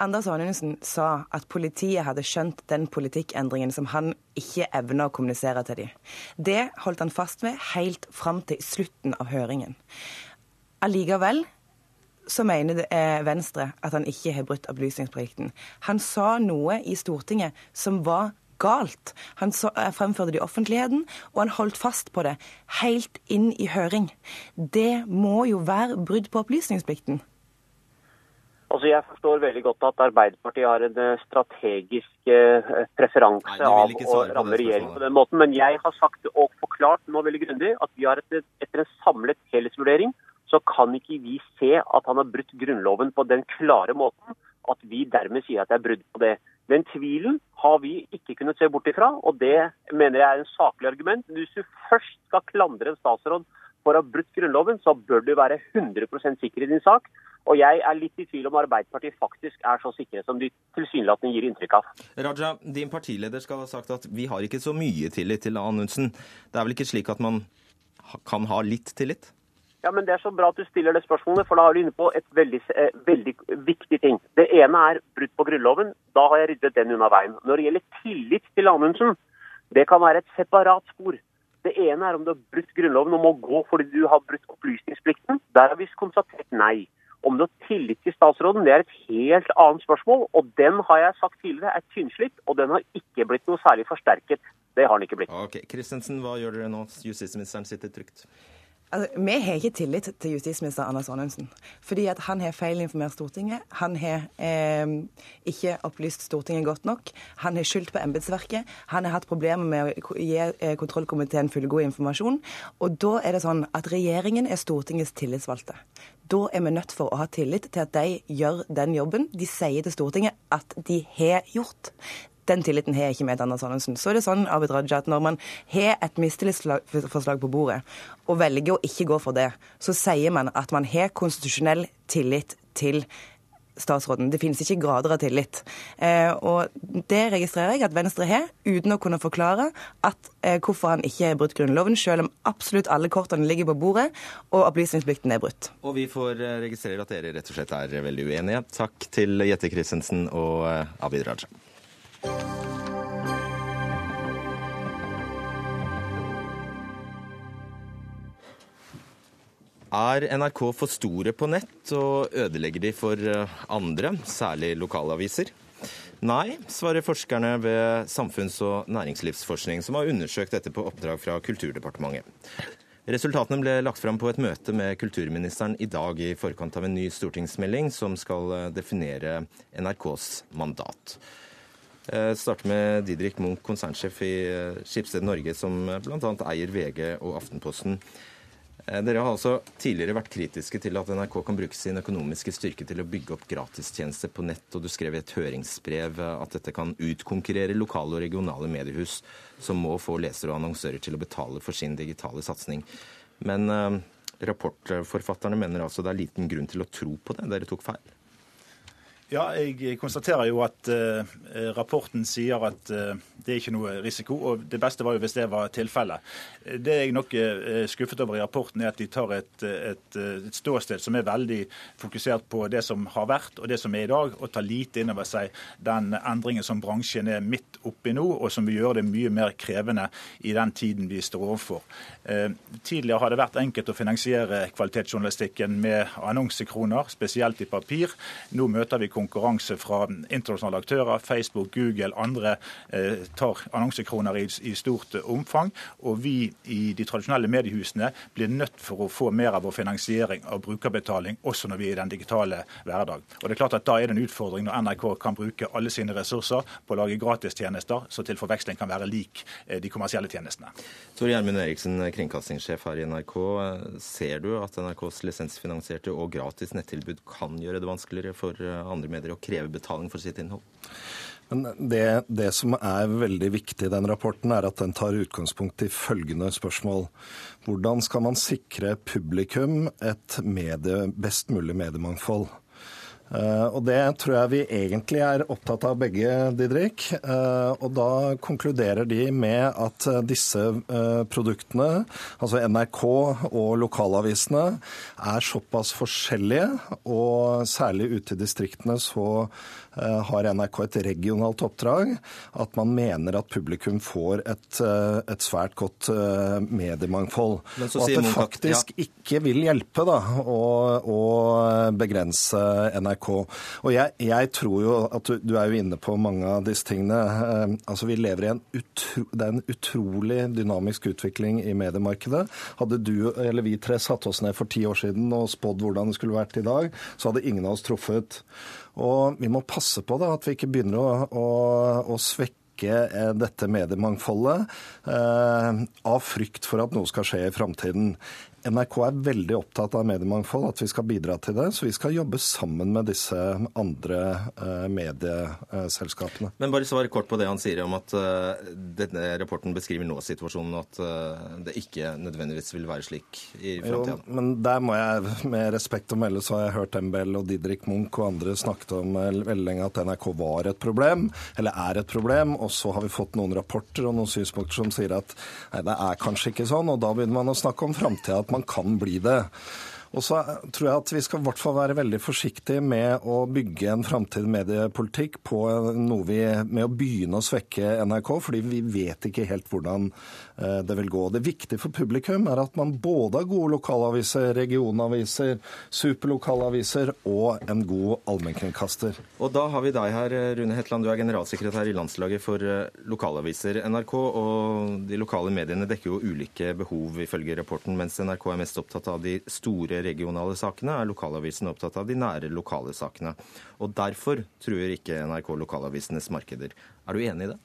Anders Anundsen sa at politiet hadde skjønt den politikkendringen som han ikke evna å kommunisere til dem. Det holdt han fast ved helt fram til slutten av høringen. Allikevel så mener eh, Venstre at han ikke har brutt opplysningsplikten. Han sa noe i Stortinget som var galt. Han så, eh, fremførte det i offentligheten, og han holdt fast på det helt inn i høring. Det må jo være brudd på opplysningsplikten. Altså, Jeg forstår veldig godt at Arbeiderpartiet har en eh, strategisk preferanse Nei, av å ramme regjeringen på den måten. Men jeg har sagt og forklart nå veldig grundig at vi har etter, etter en samlet helhetsvurdering så kan ikke vi se at han har brutt Grunnloven på den klare måten at vi dermed sier at det er brudd på det. Den tvilen har vi ikke kunnet se bort ifra, og det mener jeg er en saklig argument. Hvis du først skal klandre en statsråd for å ha brutt Grunnloven, så bør du være 100% sikker i din sak. Og jeg er litt i tvil om Arbeiderpartiet faktisk er så sikre som de tilsynelatende gir inntrykk av. Raja, din partileder skal ha sagt at vi har ikke så mye tillit til Anundsen. Det er vel ikke slik at man kan ha litt tillit? Ja, men Det er så bra at du stiller det spørsmålet, for da er du inne på et veldig, eh, veldig viktig ting. Det ene er brudd på Grunnloven. Da har jeg ryddet den unna veien. Når det gjelder tillit til Anundsen, det kan være et separat spor. Det ene er om du har brutt Grunnloven og må gå fordi du har brutt opplysningsplikten. Der har vi konstatert nei. Om du har tillit til statsråden, det er et helt annet spørsmål. Og den har jeg sagt tidligere er tynnslitt, og den har ikke blitt noe særlig forsterket. Det har den ikke blitt. Ok, Kristensen, hva gjør dere nå? Justisministeren sitter trygt. Altså, vi har ikke tillit til justisminister Anders Anundsen. Fordi at han har feilinformert Stortinget. Han har eh, ikke opplyst Stortinget godt nok. Han har skyldt på embetsverket. Han har hatt problemer med å gi eh, kontrollkomiteen fullgod informasjon. Og da er det sånn at regjeringen er Stortingets tillitsvalgte. Da er vi nødt for å ha tillit til at de gjør den jobben de sier til Stortinget at de har gjort. Den tilliten har jeg ikke med Anders Anundsen. Så er det sånn Abid Raja, at når man har et mistillitsforslag på bordet, og velger å ikke gå for det, så sier man at man har konstitusjonell tillit til statsråden. Det finnes ikke grader av tillit. Eh, og det registrerer jeg at Venstre har, uten å kunne forklare at, eh, hvorfor han ikke har brutt Grunnloven, selv om absolutt alle kortene ligger på bordet og opplysningsplikten er brutt. Og vi får eh, registrere at dere rett og slett er veldig uenige. Takk til Jette Christensen og eh, Abid Raja. Er NRK for store på nett, og ødelegger de for eh, andre, særlig lokalaviser? Nei, svarer forskerne ved Samfunns- og næringslivsforskning, som har undersøkt dette på oppdrag fra Kulturdepartementet. Resultatene ble lagt fram på et møte med kulturministeren i dag i forkant av en ny stortingsmelding som skal eh, definere NRKs mandat. Jeg starter med Didrik Munch, konsernsjef i eh, Skipsted Norge, som bl.a. eier VG og Aftenposten. Eh, dere har altså tidligere vært kritiske til at NRK kan bruke sin økonomiske styrke til å bygge opp gratistjenester på nett, og du skrev i et høringsbrev at dette kan utkonkurrere lokale og regionale mediehus som må få lesere og annonsører til å betale for sin digitale satsing. Men eh, rapportforfatterne mener altså det er liten grunn til å tro på det. Dere tok feil. Ja, jeg konstaterer jo at eh, rapporten sier at eh, det er ikke noe risiko. og Det beste var jo hvis det var tilfellet. Det jeg nok er uh, skuffet over i rapporten, er at de tar et, et, et, ståsted som er veldig fokusert på det som har vært og det som er i dag, og tar lite inn over seg den endringen som bransjen er midt oppi nå, og som vil gjøre det mye mer krevende i den tiden vi står overfor. Tidligere har det vært enkelt å finansiere kvalitetsjournalistikken med annonsekroner, spesielt i papir. Nå møter vi konkurranse fra internasjonale aktører. Facebook, Google, andre eh, tar annonsekroner i, i stort omfang. Og vi i de tradisjonelle mediehusene blir nødt for å få mer av vår finansiering av brukerbetaling også når vi er i den digitale hverdag. Og det er klart at Da er det en utfordring når NRK kan bruke alle sine ressurser på å lage gratistjenester, så til forveksling kan være lik de kommersielle tjenestene. Tor Gjermund Eriksen, kringkastingssjef her i NRK. Ser du at NRKs lisensfinansierte og gratis nettilbud kan gjøre det vanskeligere for andre medier å kreve betaling for sitt innhold? Men det, det, som er veldig viktig i den rapporten, er at den tar utgangspunkt i følgende spørsmål. Hvordan skal man sikre publikum et medie, best mulig mediemangfold? Eh, og Det tror jeg vi egentlig er opptatt av begge, Didrik. Eh, og Da konkluderer de med at disse eh, produktene, altså NRK og lokalavisene, er såpass forskjellige, og særlig ute i distriktene så har NRK et regionalt oppdrag, at man mener at publikum får et, eh, et svært godt eh, mediemangfold. Og at det faktisk ja. ikke vil hjelpe da, å, å begrense NRK. Og jeg, jeg, tror jo at du, du, er jo inne på mange av disse tingene. Altså Vi lever i en, utro, det er en utrolig dynamisk utvikling i mediemarkedet. Hadde du eller vi tre satt oss ned for ti år siden og spådd hvordan det skulle vært i dag, så hadde ingen av oss truffet. Og vi må passe på da, at vi ikke begynner å, å, å svekke eh, dette mediemangfoldet eh, av frykt for at noe skal skje i framtiden. NRK er veldig opptatt av mediemangfold, at vi skal bidra til det. Så vi skal jobbe sammen med disse andre uh, medieselskapene. Men bare svar kort på det han sier om at uh, denne rapporten beskriver nå situasjonen, at uh, det ikke nødvendigvis vil være slik i framtida. Men der må jeg, med respekt å melde, så har jeg hørt MBL og Didrik Munch og andre snakket om veldig lenge at NRK var et problem, eller er et problem. Og så har vi fått noen rapporter og noen synspunkter som sier at nei, det er kanskje ikke sånn. Og da begynner man å snakke om framtida man kan bli det. Og så tror jeg at vi skal i hvert fall være veldig forsiktige med å bygge en framtidig mediepolitikk på noe vi, med å begynne å svekke NRK, fordi vi vet ikke helt hvordan det vil gå. Det viktige for publikum er at man både har gode lokalaviser, regionaviser, superlokalaviser og en god allmennkringkaster. Og da har vi deg her, Rune Hetland. Du er generalsekretær i Landslaget for eh, lokalaviser. NRK og de lokale mediene dekker jo ulike behov, ifølge rapporten, mens NRK er mest opptatt av de store regionale sakene, er lokalavisen opptatt av de nære lokale sakene. Og Derfor truer ikke NRK lokalavisenes markeder. Er du enig i det?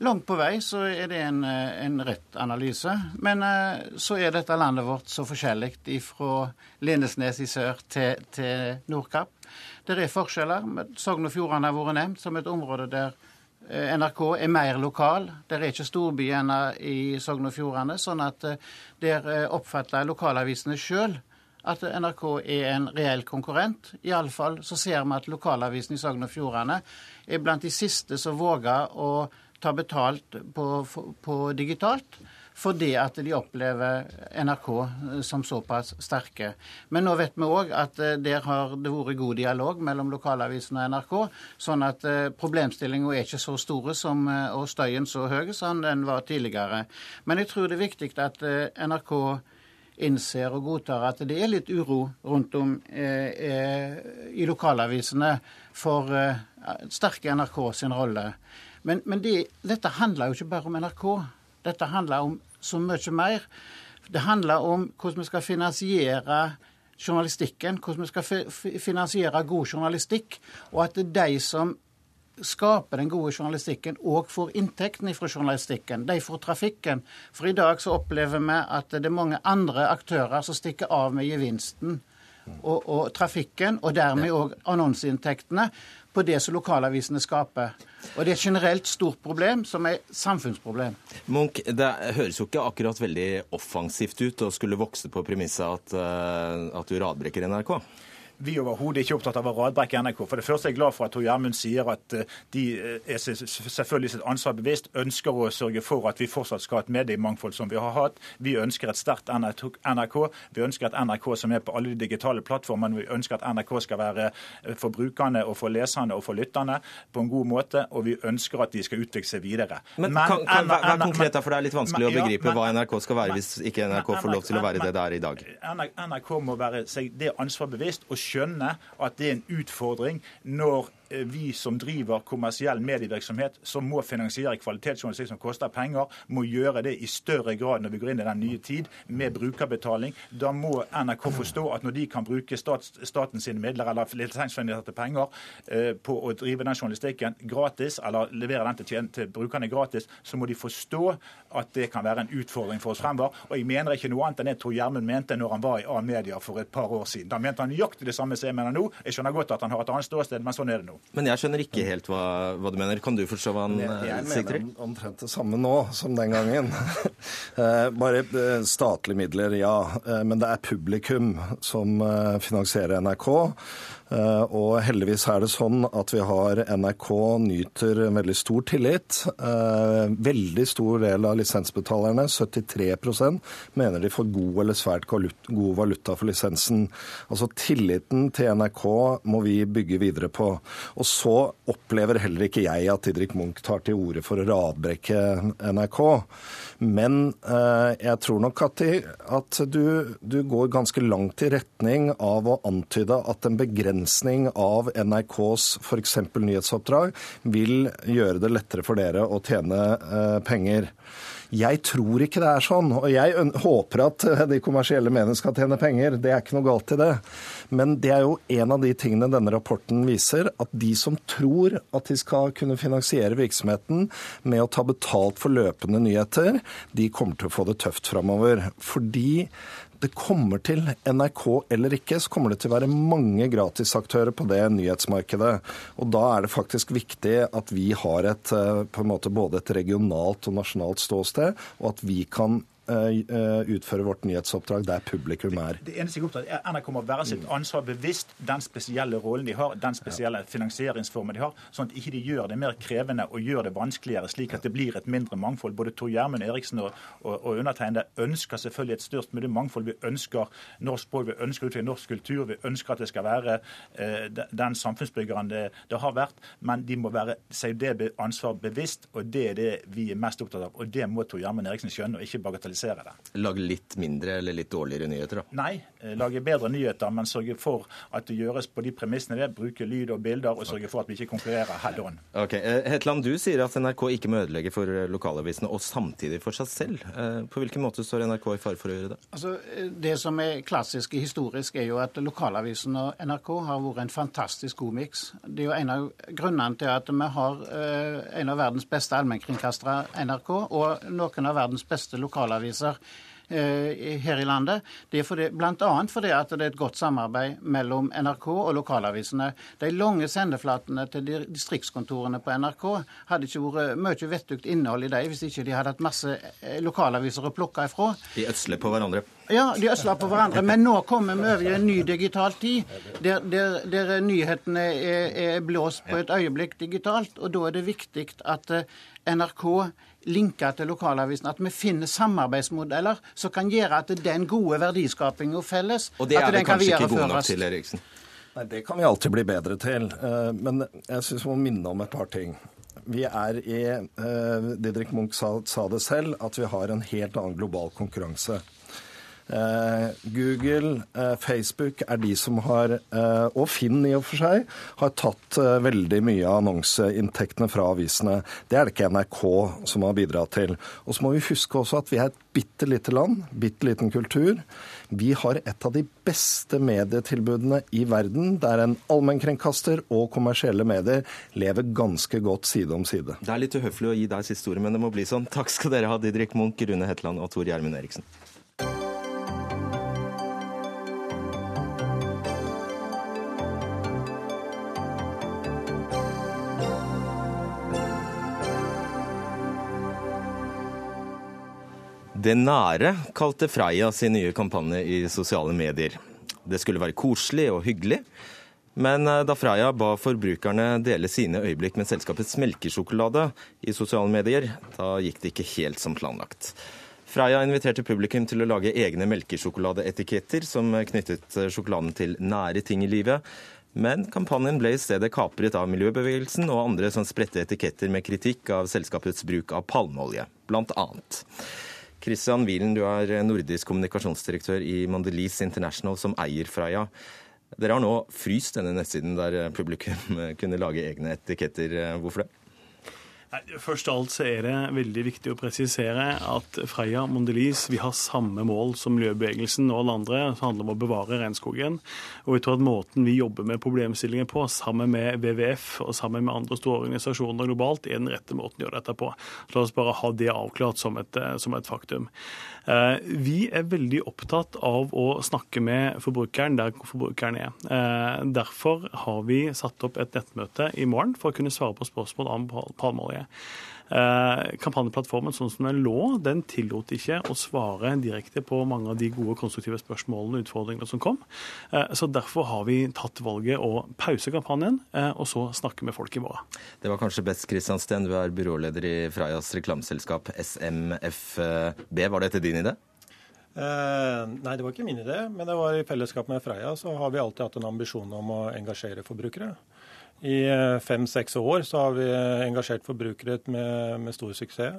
Langt på vei så er det en, en rett analyse. Men uh, så er dette landet vårt så forskjellig fra Lindesnes i sør til, til Nordkapp. Det er forskjeller. Sogn og Fjordane har vært nevnt som et område der eh, NRK er mer lokal. Det er ikke storbyer i Sogn og Fjordane. Sånn at der oppfatter lokalavisene sjøl at NRK er en reell konkurrent. Iallfall så ser vi at lokalavisen i Sogn og Fjordane er blant de siste som våger å ta betalt på, på digitalt fordi at de opplever NRK som såpass sterke. Men nå vet vi òg at eh, der har det vært god dialog mellom lokalavisen og NRK, sånn at eh, problemstillinga er ikke så store som, eh, og støyen så høy som den var tidligere. Men jeg tror det er viktig at NRK innser og godtar at det er litt uro rundt om eh, eh, i lokalavisene for eh, sterke NRK sin rolle. Men, men det, dette handler jo ikke bare om NRK. Dette handler om så mye mer. Det handler om hvordan vi skal finansiere journalistikken, hvordan vi skal finansiere god journalistikk, og at det er de som skaper den gode journalistikken, og får inntekten fra journalistikken. De får trafikken. For i dag så opplever vi at det er mange andre aktører som stikker av med gevinsten og, og trafikken, og dermed òg annonseinntektene på det som lokalavisene skaper. Og det er et generelt stort problem, som er samfunnsproblem. Munch, det høres jo ikke akkurat veldig offensivt ut å skulle vokse på premisset at, eh, at du radbrekker NRK? Vi er overhodet ikke opptatt av å radbrekke NRK. For det første er jeg glad for at Tor Gjermund sier at eh, de eh, er selvfølgelig sitt ansvar bevisst, ønsker å sørge for at vi fortsatt skal ha et mediemangfold som vi har hatt. Vi ønsker et sterkt NRK. Vi ønsker et NRK som er på alle de digitale plattformene. Vi ønsker at NRK skal være eh, for brukerne og for leserne og for lytterne på en god måte. Og vi ønsker at de skal utvikle seg videre. Men, men kan, kan, Vær konkret, da, for det er litt vanskelig men, å begripe ja, men, hva NRK skal være hvis ikke NRK får lov til å være det det er i dag. NRK må være seg det ansvar bevisst. og skjønne at det er en utfordring når vi som driver kommersiell medievirksomhet, som må finansiere kvalitetsjournalistikk som koster penger, må gjøre det i større grad når vi går inn i den nye tid, med brukerbetaling. Da må NRK forstå at når de kan bruke stat, staten sine midler eller lisensfinansierte penger eh, på å drive den journalistikken gratis, eller levere den til, til, brukerne gratis, så må de forstå at det kan være en utfordring for oss fremover. Og jeg mener ikke noe annet enn det Tor Gjermund mente når han var i A-media for et par år siden. Da mente han nøyaktig det samme som jeg mener nå. Jeg skjønner godt at han har et annet ståsted, men sånn er det nå. Men jeg skjønner ikke helt hva, hva du mener. Kan du forstå hva han jeg, jeg sier? Jeg mener omtrent det samme nå som den gangen. Eh, bare eh, statlige midler, ja. Eh, men det er publikum som finansierer NRK. Eh, og heldigvis er det sånn at vi har NRK nyter veldig stor tillit. Eh, veldig stor del av lisensbetalerne, 73% mener de får god eller svært god valuta for lisensen. Altså Tilliten til NRK må vi bygge videre på. Og så opplever heller ikke jeg at Didrik Munch tar til orde for å radbrekke NRK. Men eh, jeg tror nok at, de, at du, du, går ganske langt i retning av å antyde at en begrensning av NRKs f.eks. nyhetsoppdrag vil gjøre det lettere for dere å tjene eh, penger. Jeg tror ikke det er sånn, og jeg håper at eh, de kommersielle mediene skal tjene penger. Det er ikke noe galt i det. Men det er jo en av de tingene denne rapporten viser, at de som tror at de skal kunne finansiere virksomheten med å ta betalt for løpende nyheter, de kommer til å få det tøft framover. Fordi det kommer til, NRK eller ikke, så kommer det til å være mange gratisaktører på det nyhetsmarkedet. Og da er det faktisk viktig at vi har et, eh, på en måte både et regionalt og nasjonalt ståsted, og at vi kan utføre vårt nyhetsoppdrag der publikum er. Det, det eneste jeg er opptatt er NRK må være sitt ansvar bevisst, den spesielle rollen de har, den spesielle finansieringsformen de har, sånn at ikke de gjør det mer krevende og gjør det vanskeligere, slik at det blir et mindre mangfold. Både Tor Gjermund Eriksen og, og, og undertegnede ønsker selvfølgelig et størst mulig mangfold. Vi ønsker norsk språk, vi ønsker utvikling norsk kultur, vi ønsker at det skal være eh, den samfunnsbyggeren det, det, har vært, men de må være seg det ansvar bevisst, og det er det vi er mest opptatt av. Og det må Tor Gjermund Eriksen skjønne, og ikke bagatellisere komplisere det. Lage litt mindre eller litt dårligere nyheter, da? Nei, eh, lage bedre nyheter, men sørge for at det gjøres på de premissene det. Bruke lyd og bilder, og sørge for at vi ikke konkurrerer head on. Ok, eh, Hetland, du sier at NRK ikke må ødelegge for eh, lokalavisene, og samtidig for seg selv. På hvilken måte står NRK i fare for å gjøre det? Altså, det som er klassisk historisk, er jo at lokalavisen og NRK har vært en fantastisk god miks. Det er jo en av grunnene til at vi har en av verdens beste allmennkringkastere, NRK, og noen av verdens beste lokalaviser aviser eh, her i landet. Det er blant annet fordi at det er et godt samarbeid mellom NRK og lokalavisene. De lange sendeflatene til distriktskontorene på NRK hadde ikke vært mye vettugt innhold i dem hvis ikke de hadde hatt masse eh, lokalaviser å plukke ifra. De ødsler på hverandre. Ja, de ødsler på hverandre. Men nå kommer vi over i en ny digital tid, der, der, der nyhetene er, er, blåst på et øyeblikk digitalt. Og da er det viktig at eh, NRK linke til lokalavisen, at vi finner samarbeidsmodeller som kan gjøre at den gode verdiskapinga felles Og det er det kanskje ikke god nok til, Eriksen? Nei, Det kan vi alltid bli bedre til. Eh, men jeg syns vi må minne om et par ting. Vi er i eh, Didrik Munch sa, sa det selv, at vi har en helt annen global konkurranse. Eh, Google, eh, Facebook er de som har, eh, og Finn i og for seg, har tatt veldig mye av annonseinntektene fra avisene. Det er det ikke NRK som har bidratt til. Og så må vi huske også at vi er et bitte lite land, bitte liten kultur. Vi har et av de beste medietilbudene i verden, der en allmennkringkaster og kommersielle medier lever ganske godt side om side. Det er litt uhøflig å gi deg siste ordet, men det må bli sånn. Takk skal dere ha, Didrik Munch, Rune Hetland og Tor Gjermund Eriksen. Det nære kalte Freia sin nye kampanje i sosiale medier. Det skulle være koselig og hyggelig. Men eh, da Freia ba forbrukerne dele sine øyeblikk med selskapets melkesjokolade i sosiale medier, da gikk det ikke helt som planlagt. Freia inviterte publikum til å lage egne melkesjokoladeetiketter som knyttet sjokoladen til nære ting i livet. Men kampanjen ble i stedet kapret av miljøbevegelsen og andre som spredte etiketter med kritikk av selskapets bruk av palmeolje, blant annet. Christian Wielen, du er nordisk kommunikasjonsdirektør i Mondelez International, som eier Freia. Dere har nå fryst denne nettsiden der publikum kunne lage egne etiketter. Hvorfor det? Nei, først av alt så er det veldig viktig å presisere at Freia Mondelis vi har samme mål som miljøbevegelsen og alle andre, Det handler om å bevare regnskogen. Og jeg tror at måten vi jobber med problemstillinger på, sammen med WWF og sammen med andre store organisasjoner globalt, er den rette måten å gjøre dette på. Så la oss bare ha det avklart som et, som et faktum. Eh, vi er veldig opptatt av å snakke med forbrukeren der forbrukeren er. Eh, derfor har vi satt opp et nettmøte i morgen for å kunne svare på spørsmål om palmeolje. Eh, kampanjeplattformen sånn som den lå, den tillot ikke å svare direkte på mange av de gode, konstruktive spørsmålene og utfordringene som kom. Eh, så Derfor har vi tatt valget å pause kampanjen, eh, og så snakke med folk i morgen. Det var kanskje best, Kristian Steen, du er byråleder i Freias reklameselskap SMFB. Var dette din idé? Eh, nei, det var ikke min idé, men det var i fellesskap med Freia så har vi alltid hatt en ambisjon om å engasjere forbrukere. I eh, fem-seks år så har vi engasjert forbrukere med, med, stor suksess.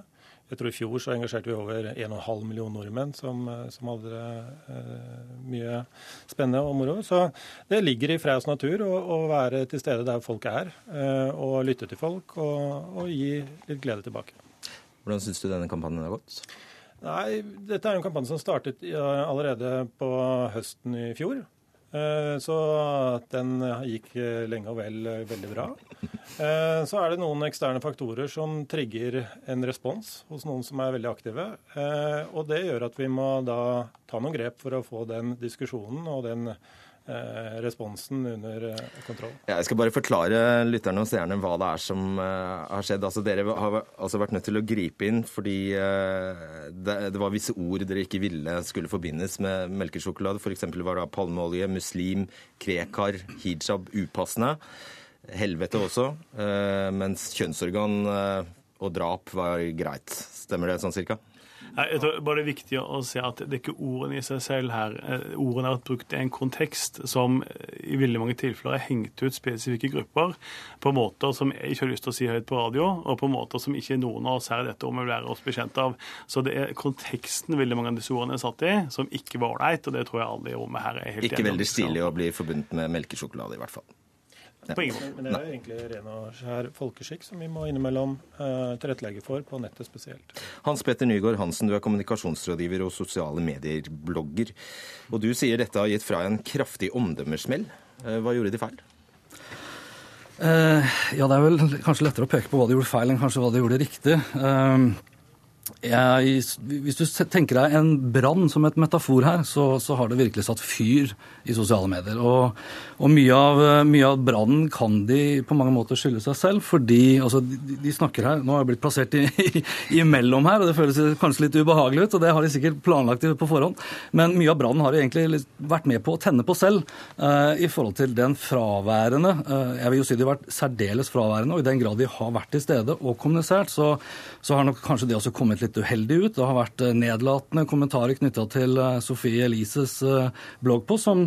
Jeg tror I fjor så engasjerte vi over 1,5 million nordmenn som, eh, som hadde eh, mye spennende og moro. Så det ligger i Freias natur å, å, være til stede der folk er, eh, og lytte til folk og, og gi litt glede tilbake. Hvordan syns du denne kampanjen har gått? Nei, Dette er en kampanje som startet allerede på høsten i fjor. Eh, så den gikk lenge og vel eh, veldig bra. Eh, så er det noen eksterne faktorer som trigger en respons hos noen som er veldig aktive. Og det gjør at vi må da ta noen grep for å få den diskusjonen og den Eh, responsen under eh, kontroll. Jeg skal bare forklare lytterne og seerne hva det er som uh, har skjedd. Altså, dere har altså vært nødt til å gripe inn fordi det, var visse ord dere ikke ville skulle forbindes med melkesjokolade. F.eks. var det palmeolje, muslim, krekar, hijab upassende. Helvete også. Mens kjønnsorgan og drap var greit. Stemmer det sånn cirka? Jeg tror bare Det er viktig å se at det er ikke ordene i seg selv her. Eh, ordene er brukt i en kontekst som i veldig mange tilfeller har hengt ut spesifikke grupper på måter som jeg ikke har lyst til å si høyt på radio, og på måter som ikke noen av oss her i dette rommet vil være oss bekjent av. Så det er konteksten veldig mange av disse ordene er satt i, som ikke var ålreit, og det tror jeg alle i rommet her er helt enige om. Ikke veldig stilig å bli forbundet med melkesjokolade, i hvert fall. På ingen måte. Men det er jo egentlig ren og skjær folkeskikk som vi må innimellom uh, tilrettelegge for, på nettet spesielt. Hans Petter Nygaard Hansen, du er kommunikasjonsrådgiver og sosiale medier-blogger. Og du sier dette har gitt fra en kraftig omdømmesmell. Uh, hva gjorde de feil? Uh, ja, det er vel kanskje lettere å peke på hva de gjorde feil, enn kanskje hva de gjorde riktig. Uh, jeg, hvis du tenker deg en brann som et metafor her, så, så, har det virkelig satt fyr i sosiale medier. Og, og mye av, mye av brannen kan de på mange måter skylde seg selv, fordi altså, de, de, snakker her Nå har jeg blitt plassert i, i, imellom her, og det føles kanskje litt ubehagelig ut, og det har de sikkert planlagt på forhånd. Men mye av brannen har de egentlig vært med på å tenne på selv, uh, i forhold til den fraværende uh, Jeg vil jo si de har vært særdeles fraværende, og i den grad de har vært til stede og kommunisert, så, så har nok kanskje det også kommet litt uheldig ut. Det har vært eh, nedlatende kommentarer knytta til eh, Sofie Elises eh, bloggpost, som,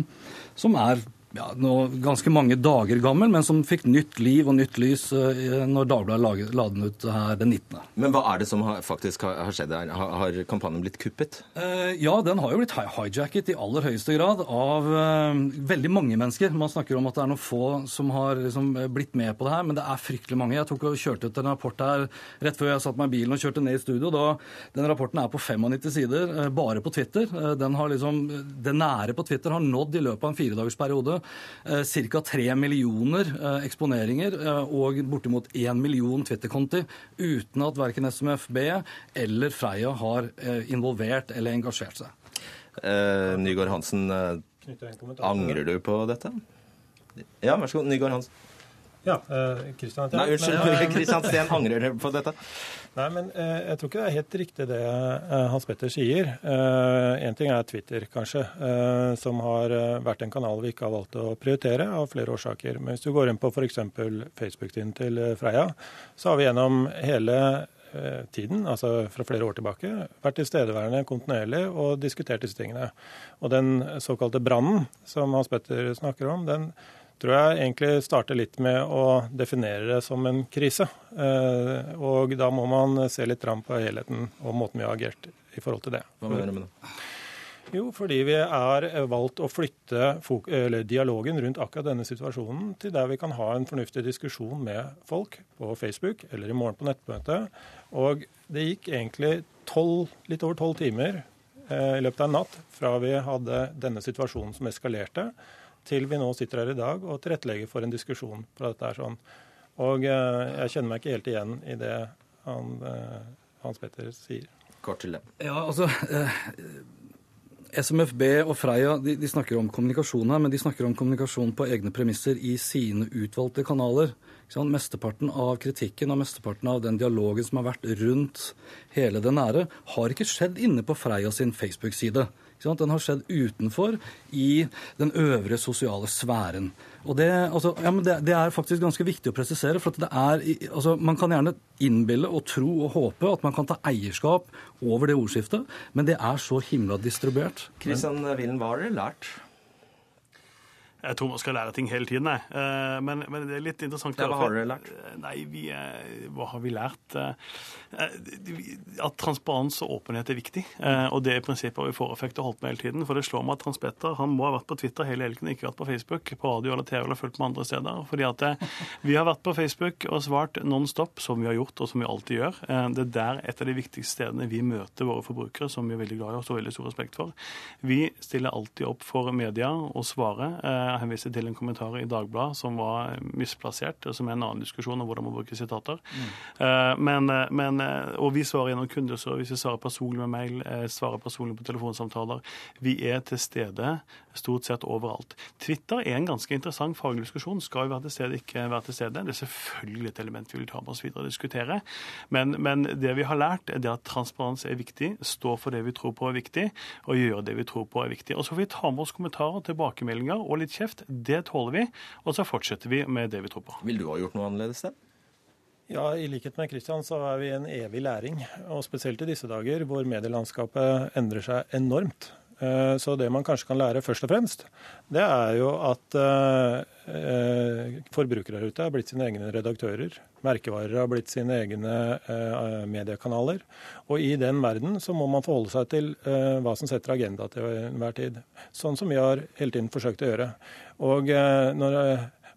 som er ja, nå, ganske mange dager gammel, men som fikk nytt liv og nytt lys uh, når Dagbladet la den ut her den 19. Men hva er det som har, faktisk har, skjedd her? Har, har, kampanjen blitt kuppet? Uh, ja, den har jo blitt hijacket i aller høyeste grad av uh, veldig mange mennesker. Man snakker om at det er noen få som har liksom, blitt med på det her, men det er fryktelig mange. Jeg tok og kjørte ut en rapport her rett før jeg satte meg i bilen og kjørte ned i studio. Da, den rapporten er på 95 sider, bare på Twitter. Den har liksom, det nære på Twitter har nådd i løpet av en firedagersperiode Eh, ca. 3 millioner eh, eksponeringer eh, og bortimot 1 million Twitter-konti uten at verken SMFB eller Freia har involvert eller engasjert seg. Eh, Nygaard Hansen, angrer du på dette? Ja, vær så god. Nygaard Hansen. Ja, Kristian Nei, unnskyld. Kristian Steen, angrer på dette? Nei, men eh, jeg tror ikke det er helt riktig det eh, Hans Petter sier. Én eh, ting er Twitter, kanskje, eh, som har eh, vært en kanal vi ikke har valgt å prioritere av flere årsaker. Men hvis du går inn på f.eks. Facebook-tiden til eh, Freia, så har vi gjennom hele tiden, altså fra flere år tilbake, vært tilstedeværende kontinuerlig og diskutert disse tingene. Og den såkalte brannen som Hans Petter snakker om, den tror jeg egentlig starter litt med å definere det som en krise. Eh, og da må man se litt fram på helheten og måten vi har agert i forhold til det. Hva mener du med det? Jo, fordi vi er valgt å flytte dialogen rundt akkurat denne situasjonen til der vi kan ha en fornuftig diskusjon med folk på Facebook eller i morgen på nettmøte. Og det gikk egentlig 12, litt over tolv timer eh, i løpet av en natt fra vi hadde denne situasjonen som eskalerte, til vi nå sitter her i dag og tilrettelegger for en diskusjon på dette. er sånn. Og eh, jeg kjenner meg ikke helt igjen i det han, eh, Hans Petter sier. Kort til det. Ja, altså... SMFB og Freia de, de, snakker om kommunikasjon her, men de snakker om kommunikasjon på egne premisser i sine utvalgte kanaler. Mesteparten av kritikken og mesteparten av den dialogen som har vært rundt hele det nære, har ikke skjedd inne på Freia sin Facebook-side. Den har skjedd utenfor, i den øvre sosiale sfæren. Og det, altså, ja, det, det, er faktisk ganske viktig å presisere. for er, altså, Man kan gjerne innbille og tro og håpe at man kan ta eierskap over det ordskiftet, men det er så himla distribuert. Kristian Willen, hva har dere lært? Jeg tror man skal lære ting hele tiden, jeg. Eh, men, men, det er litt interessant ja, Hva har dere lært? Nei, vi, Hva har vi lært? Eh, at transparens og åpenhet er viktig. Eh, og det er prinsippet vi får effekt og holdt med hele tiden. For det slår meg at Hans Petter han må ha vært på Twitter hele helgen, ikke vært på Facebook, på radio eller TV eller fulgt med andre steder. Fordi at vi har vært på Facebook og svart non stop, som vi har gjort og som vi alltid gjør. Det er der et av de viktigste stedene vi møter våre forbrukere, som vi er veldig glad i og har veldig stor respekt for. Vi stiller alltid opp for media og svarer jeg henviste til en kommentar i Dagbladet som var misplassert, som er en annen diskusjon om hvordan man bruker sitater. Mm. Men, men, og vi svarer gjennom kundeservice, vi svarer personlig med mail, svarer personlig på telefonsamtaler. Vi er til stede stort sett overalt. Twitter er en ganske interessant faglig diskusjon. Skal vi være til stede, ikke være til stede? Det er selvfølgelig et element vi vil ta med oss videre og diskutere. Men, men det vi har lært, er det at transparens er viktig, stå for det vi tror på er viktig, og gjøre det vi tror på er viktig. Og så får vi ta med oss kommentarer, tilbakemeldinger og litt kjeft. Det tåler vi, og så fortsetter vi med det vi tror på. Vil du ha gjort noe annerledes, da? Ja, I likhet med Kristian så er vi en evig læring. Og spesielt i disse dager hvor medielandskapet endrer seg enormt. Eh, så det man kanskje kan lære først og fremst, det er jo at eh, forbrukere der ute har blitt sine egne redaktører. Merkevarer har blitt sine egne eh, mediekanaler. Og i den verden så må man forholde seg til hva som setter agenda til enhver tid. Sånn som vi har hele tiden forsøkt å gjøre. Og når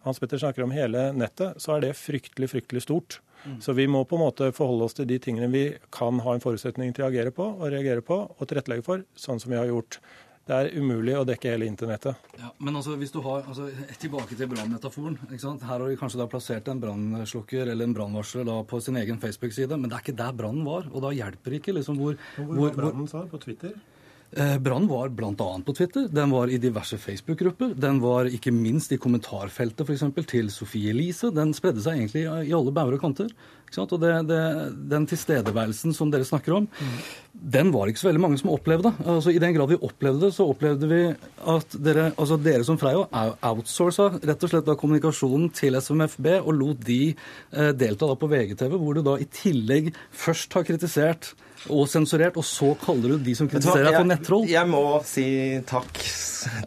Hans Petter snakker om hele nettet, så er det fryktelig, fryktelig stort. Mm. Så vi må på en måte forholde oss til de tingene vi kan ha en forutsetning til å agere på og reagere på og tilrettelegge for, sånn som vi har gjort. Det er umulig å dekke hele internettet. Ja, men altså, hvis du har, altså, Tilbake til brannmetaforen. Her har de kanskje da plassert en brannslukker eller en brannvarsler på sin egen Facebook-side, men det er ikke der brannen var. Og da hjelper det ikke liksom hvor Hvor var brannen, sa På Twitter? Eh, Brann var bl.a. på Twitter, den var i diverse Facebook-grupper. Den var ikke minst i kommentarfeltet f.eks. til Sofie Elise. Den spredde seg egentlig i alle bauger og kanter. Og det, det, Den tilstedeværelsen som dere snakker om, mm. den var ikke så veldig mange som opplevde. Altså, I den grad vi opplevde det, så opplevde vi at dere, altså dere som Freia outsourca rett og slett da kommunikasjonen til SMFB og lot de eh, delta da på VGTV, hvor du da i tillegg først har kritisert og sensurert, og så kaller du de som kritiserer deg for nettroll? Jeg må si takk.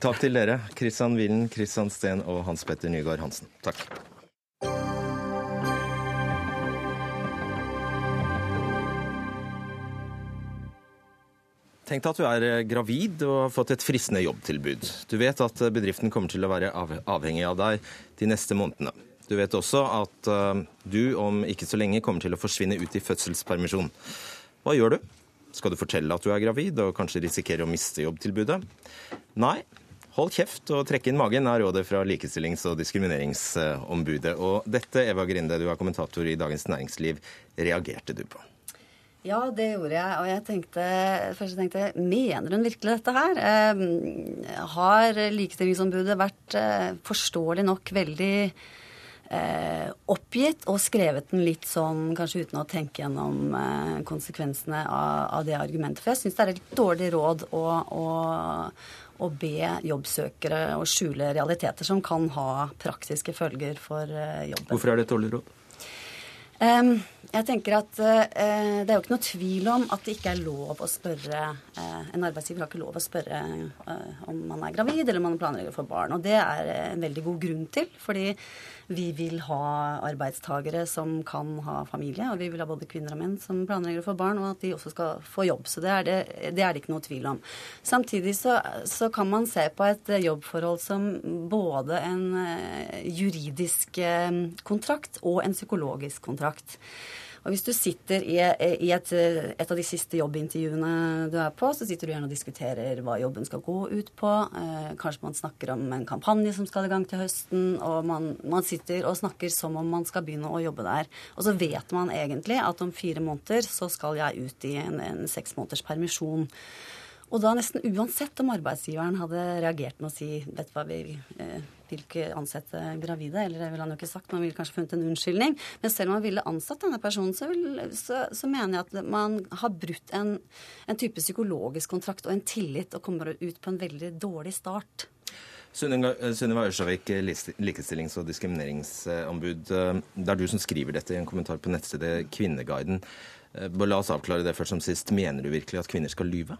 Takk til dere. Kristian Willen, Kristian Steen og Hans Petter Nygaard Hansen. Takk. Tenk deg at du er eh, gravid og har fått et fristende jobbtilbud. Du vet at eh, bedriften kommer til å være avhengig av deg de neste månedene. Du vet også at eh, du om ikke så lenge kommer til å forsvinne ut i fødselspermisjon. Hva gjør du? Skal du fortelle at du er gravid og kanskje risikere å miste jobbtilbudet? Nei. Hold kjeft og trekk inn magen, er rådet fra Likestillings- og diskrimineringsombudet. Og dette, Eva Grinde, du er kommentator i Dagens Næringsliv. Reagerte du på? Ja, det gjorde jeg. Og jeg tenkte, først tenkte mener hun virkelig dette her? Eh, har Likestillingsombudet vært eh, forståelig nok veldig eh, oppgitt og skrevet den litt sånn kanskje uten å tenke gjennom eh, konsekvensene av, av, det argumentet. For jeg syns det er et litt dårlig råd å, å, å, be jobbsøkere å skjule realiteter som kan ha praktiske følger for eh, jobben. Hvorfor er det et dårlig råd? Jeg tenker at uh, Det er jo ikke noe tvil om at det ikke er lov å spørre En arbeidsgiver har ikke lov å spørre uh, om man er gravid eller om man planlegger å få barn. Og det er en veldig god grunn til. Fordi vi vil ha arbeidstagere som kan ha familie. Og vi vil ha både kvinner og menn som planlegger å få barn, og at de også skal få jobb. Så det er det, det, er det ikke noe tvil om. Samtidig så, så, kan man se på et jobbforhold som både en juridisk kontrakt og en psykologisk kontrakt. Og hvis du sitter i, i et, et, av de siste jobbintervjuene du er på, så sitter du gjerne og diskuterer hva jobben skal gå ut på. Eh, kanskje man snakker om en kampanje som skal i gang til høsten, og man, man, sitter og snakker som om man skal begynne å jobbe der. Og så vet man egentlig at om fire måneder så skal jeg ut i en, en seks måneders permisjon. Og da nesten uansett om arbeidsgiveren hadde reagert med å si vet du hva, vi eh, vil ikke ansette gravide, eller det ville han jo ikke sagt, man ville kanskje funnet en unnskyldning. Men selv om man ville ansatt denne personen, så, vil, så, så mener jeg at man har brutt en, en, type psykologisk kontrakt og en tillit, og kommer ut på en veldig dårlig start. Sunniva Ørsavik, likestillings- og diskrimineringsombud. Det er du som skriver dette i en kommentar på nettstedet Kvinneguiden. La oss avklare det først som sist. Mener du virkelig at kvinner skal lyve?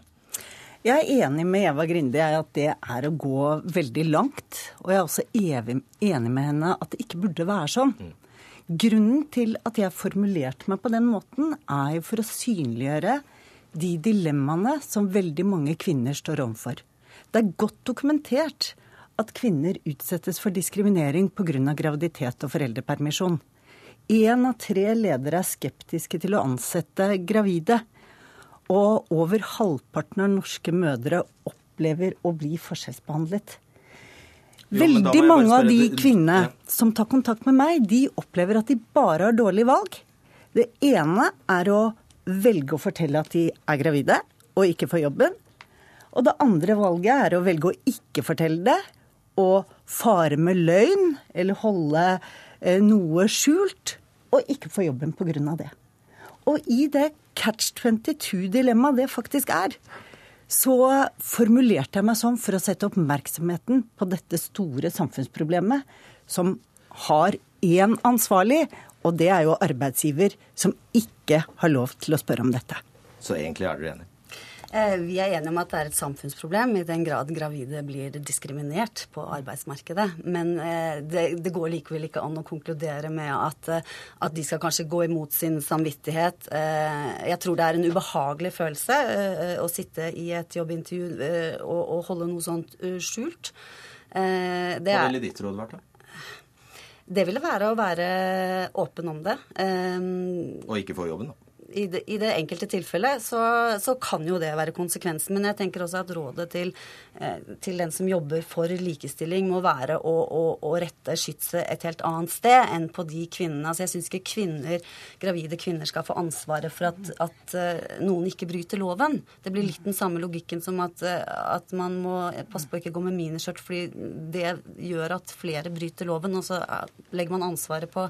Jeg er enig med Eva Grinde i at det er å gå veldig langt. Og jeg er også enig med henne at det ikke burde være sånn. Grunnen til at jeg formulerte meg på den måten, er jo for å synliggjøre de dilemmaene som veldig mange kvinner står overfor. Det er godt dokumentert at kvinner utsettes for diskriminering pga. graviditet og foreldrepermisjon. Én av tre ledere er skeptiske til å ansette gravide. Og over halvparten av norske mødre opplever å bli forskjellsbehandlet. Veldig mange av de kvinnene som tar kontakt med meg, de opplever at de bare har dårlig valg. Det ene er å velge å fortelle at de er gravide og ikke får jobben. Og det andre valget er å velge å ikke fortelle det og fare med løgn eller holde eh, noe skjult og ikke få jobben pga. det. Og i det catch 22-dilemma det faktisk er, så formulerte jeg meg sånn for å sette oppmerksomheten på dette store samfunnsproblemet, som har én ansvarlig, og det er jo arbeidsgiver, som ikke har lov til å spørre om dette. Så egentlig er dere enige? Eh, vi er enige om at det er et samfunnsproblem i den grad gravide blir diskriminert på arbeidsmarkedet. Men eh, det, det går likevel ikke an å konkludere med at, eh, at, de skal kanskje gå imot sin samvittighet. Jeg tror det er en ubehagelig følelse å sitte i et jobbintervju og, og holde noe sånt skjult. Det Hva ville ditt råd vært, da? Det ville være å være åpen om det. Og ikke få jobben, da? I det, i det enkelte tilfellet så, så, kan jo det være konsekvensen. Men jeg tenker også at rådet til, eh, til den som jobber for likestilling, må være å, å, å rette skytset et helt annet sted enn på de kvinnene. Altså jeg syns ikke kvinner, gravide kvinner skal få ansvaret for at, at uh, noen ikke bryter loven. Det blir litt den samme logikken som at, uh, at man må passe på å ikke gå med miniskjørt, fordi det gjør at flere bryter loven. Og så legger man ansvaret på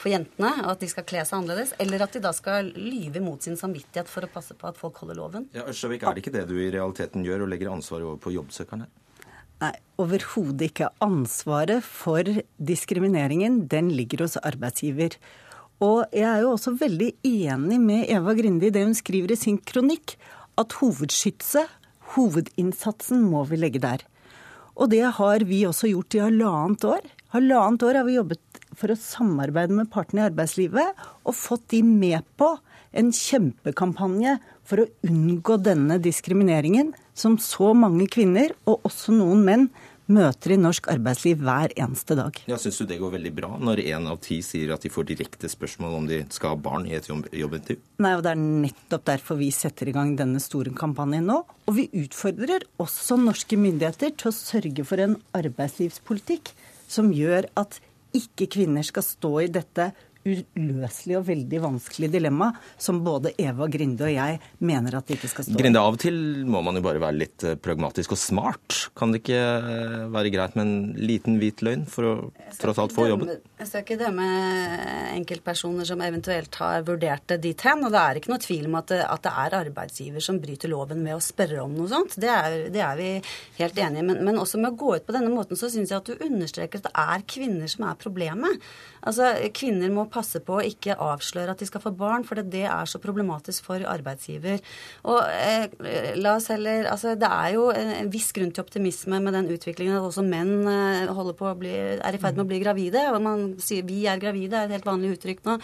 for jentene, og at de skal kle seg annerledes, eller at de da skal lyve mot sin samvittighet for å passe på at folk holder loven. Ja, Ørsevik, Er det ikke det du i realiteten gjør, og legger ansvaret over på jobbsøkerne? Nei, overhodet ikke. Ansvaret for diskrimineringen, den ligger hos arbeidsgiver. Og jeg er jo også veldig enig med Eva Grinde i det hun skriver i sin kronikk, at hovedskytset, hovedinnsatsen, må vi legge der. Og det har vi også gjort i halvannet år. Halvannet år har vi jobbet for å samarbeide med partene i arbeidslivet og fått de med på en kjempekampanje for å unngå denne diskrimineringen som så mange kvinner, og også noen menn, møter i norsk arbeidsliv hver eneste dag. Ja, Syns du det går veldig bra når én av ti sier at de får direkte spørsmål om de skal ha barn i et jobbintervju? Nei, og det er nettopp derfor vi setter i gang denne store kampanjen nå. Og vi utfordrer også norske myndigheter til å sørge for en arbeidslivspolitikk som gjør at ikke kvinner skal stå i dette uløselig og veldig vanskelig dilemma som både Eva Grinde og jeg mener at de ikke skal stå. Grinde, av og til må man jo bare være litt eh, pragmatisk og smart. Kan det ikke eh, være greit med en liten hvit løgn for å tross alt få jobben? Jeg skal ikke dømme enkeltpersoner som eventuelt har vurdert det dit hen. Og det er ikke noe tvil om at det, at det er arbeidsgiver som bryter loven med å spørre om noe sånt. Det er, det er vi helt enige i. Men, men, også med å gå ut på denne måten så syns jeg at du understreker at det er kvinner som er problemet. Altså, Kvinner må passe på å ikke avsløre at de skal få barn, for det er så problematisk for arbeidsgiver. Og eh, la oss heller Altså, det er jo en viss grunn til optimisme med den utviklingen at også menn eh, holder på å bli, er i ferd med å bli gravide. Og man sier 'vi er gravide' er et helt vanlig uttrykk nå.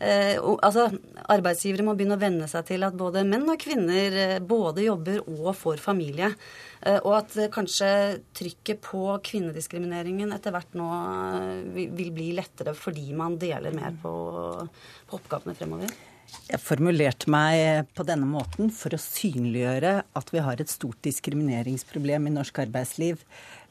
Eh, og, altså, arbeidsgivere må begynne å venne seg til at både menn og kvinner eh, både jobber og får familie. Eh, og at kanskje trykket på kvinnediskrimineringen etter hvert nå vil bli lettere fordi man deler mer på, på oppgavene fremover? Jeg formulerte meg på denne måten for å synliggjøre at vi har et stort diskrimineringsproblem i norsk arbeidsliv.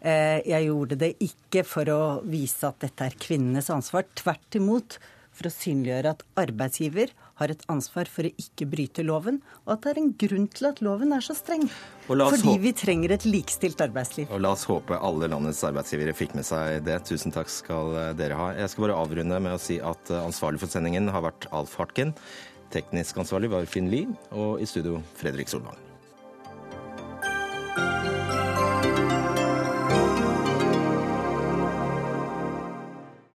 Jeg gjorde det ikke for å vise at dette er kvinnenes ansvar. Tvert imot for å synliggjøre at arbeidsgiver har et ansvar for å ikke bryte loven, og at det er en grunn til at loven er så streng. Fordi vi trenger et likestilt arbeidsliv. Og La oss håpe alle landets arbeidsgivere fikk med seg det. Tusen takk skal dere ha. Jeg skal bare avrunde med å si at ansvarlig for sendingen har vært Alf Hartken. Teknisk ansvarlig var Finn Lie, og i studio Fredrik Solvang.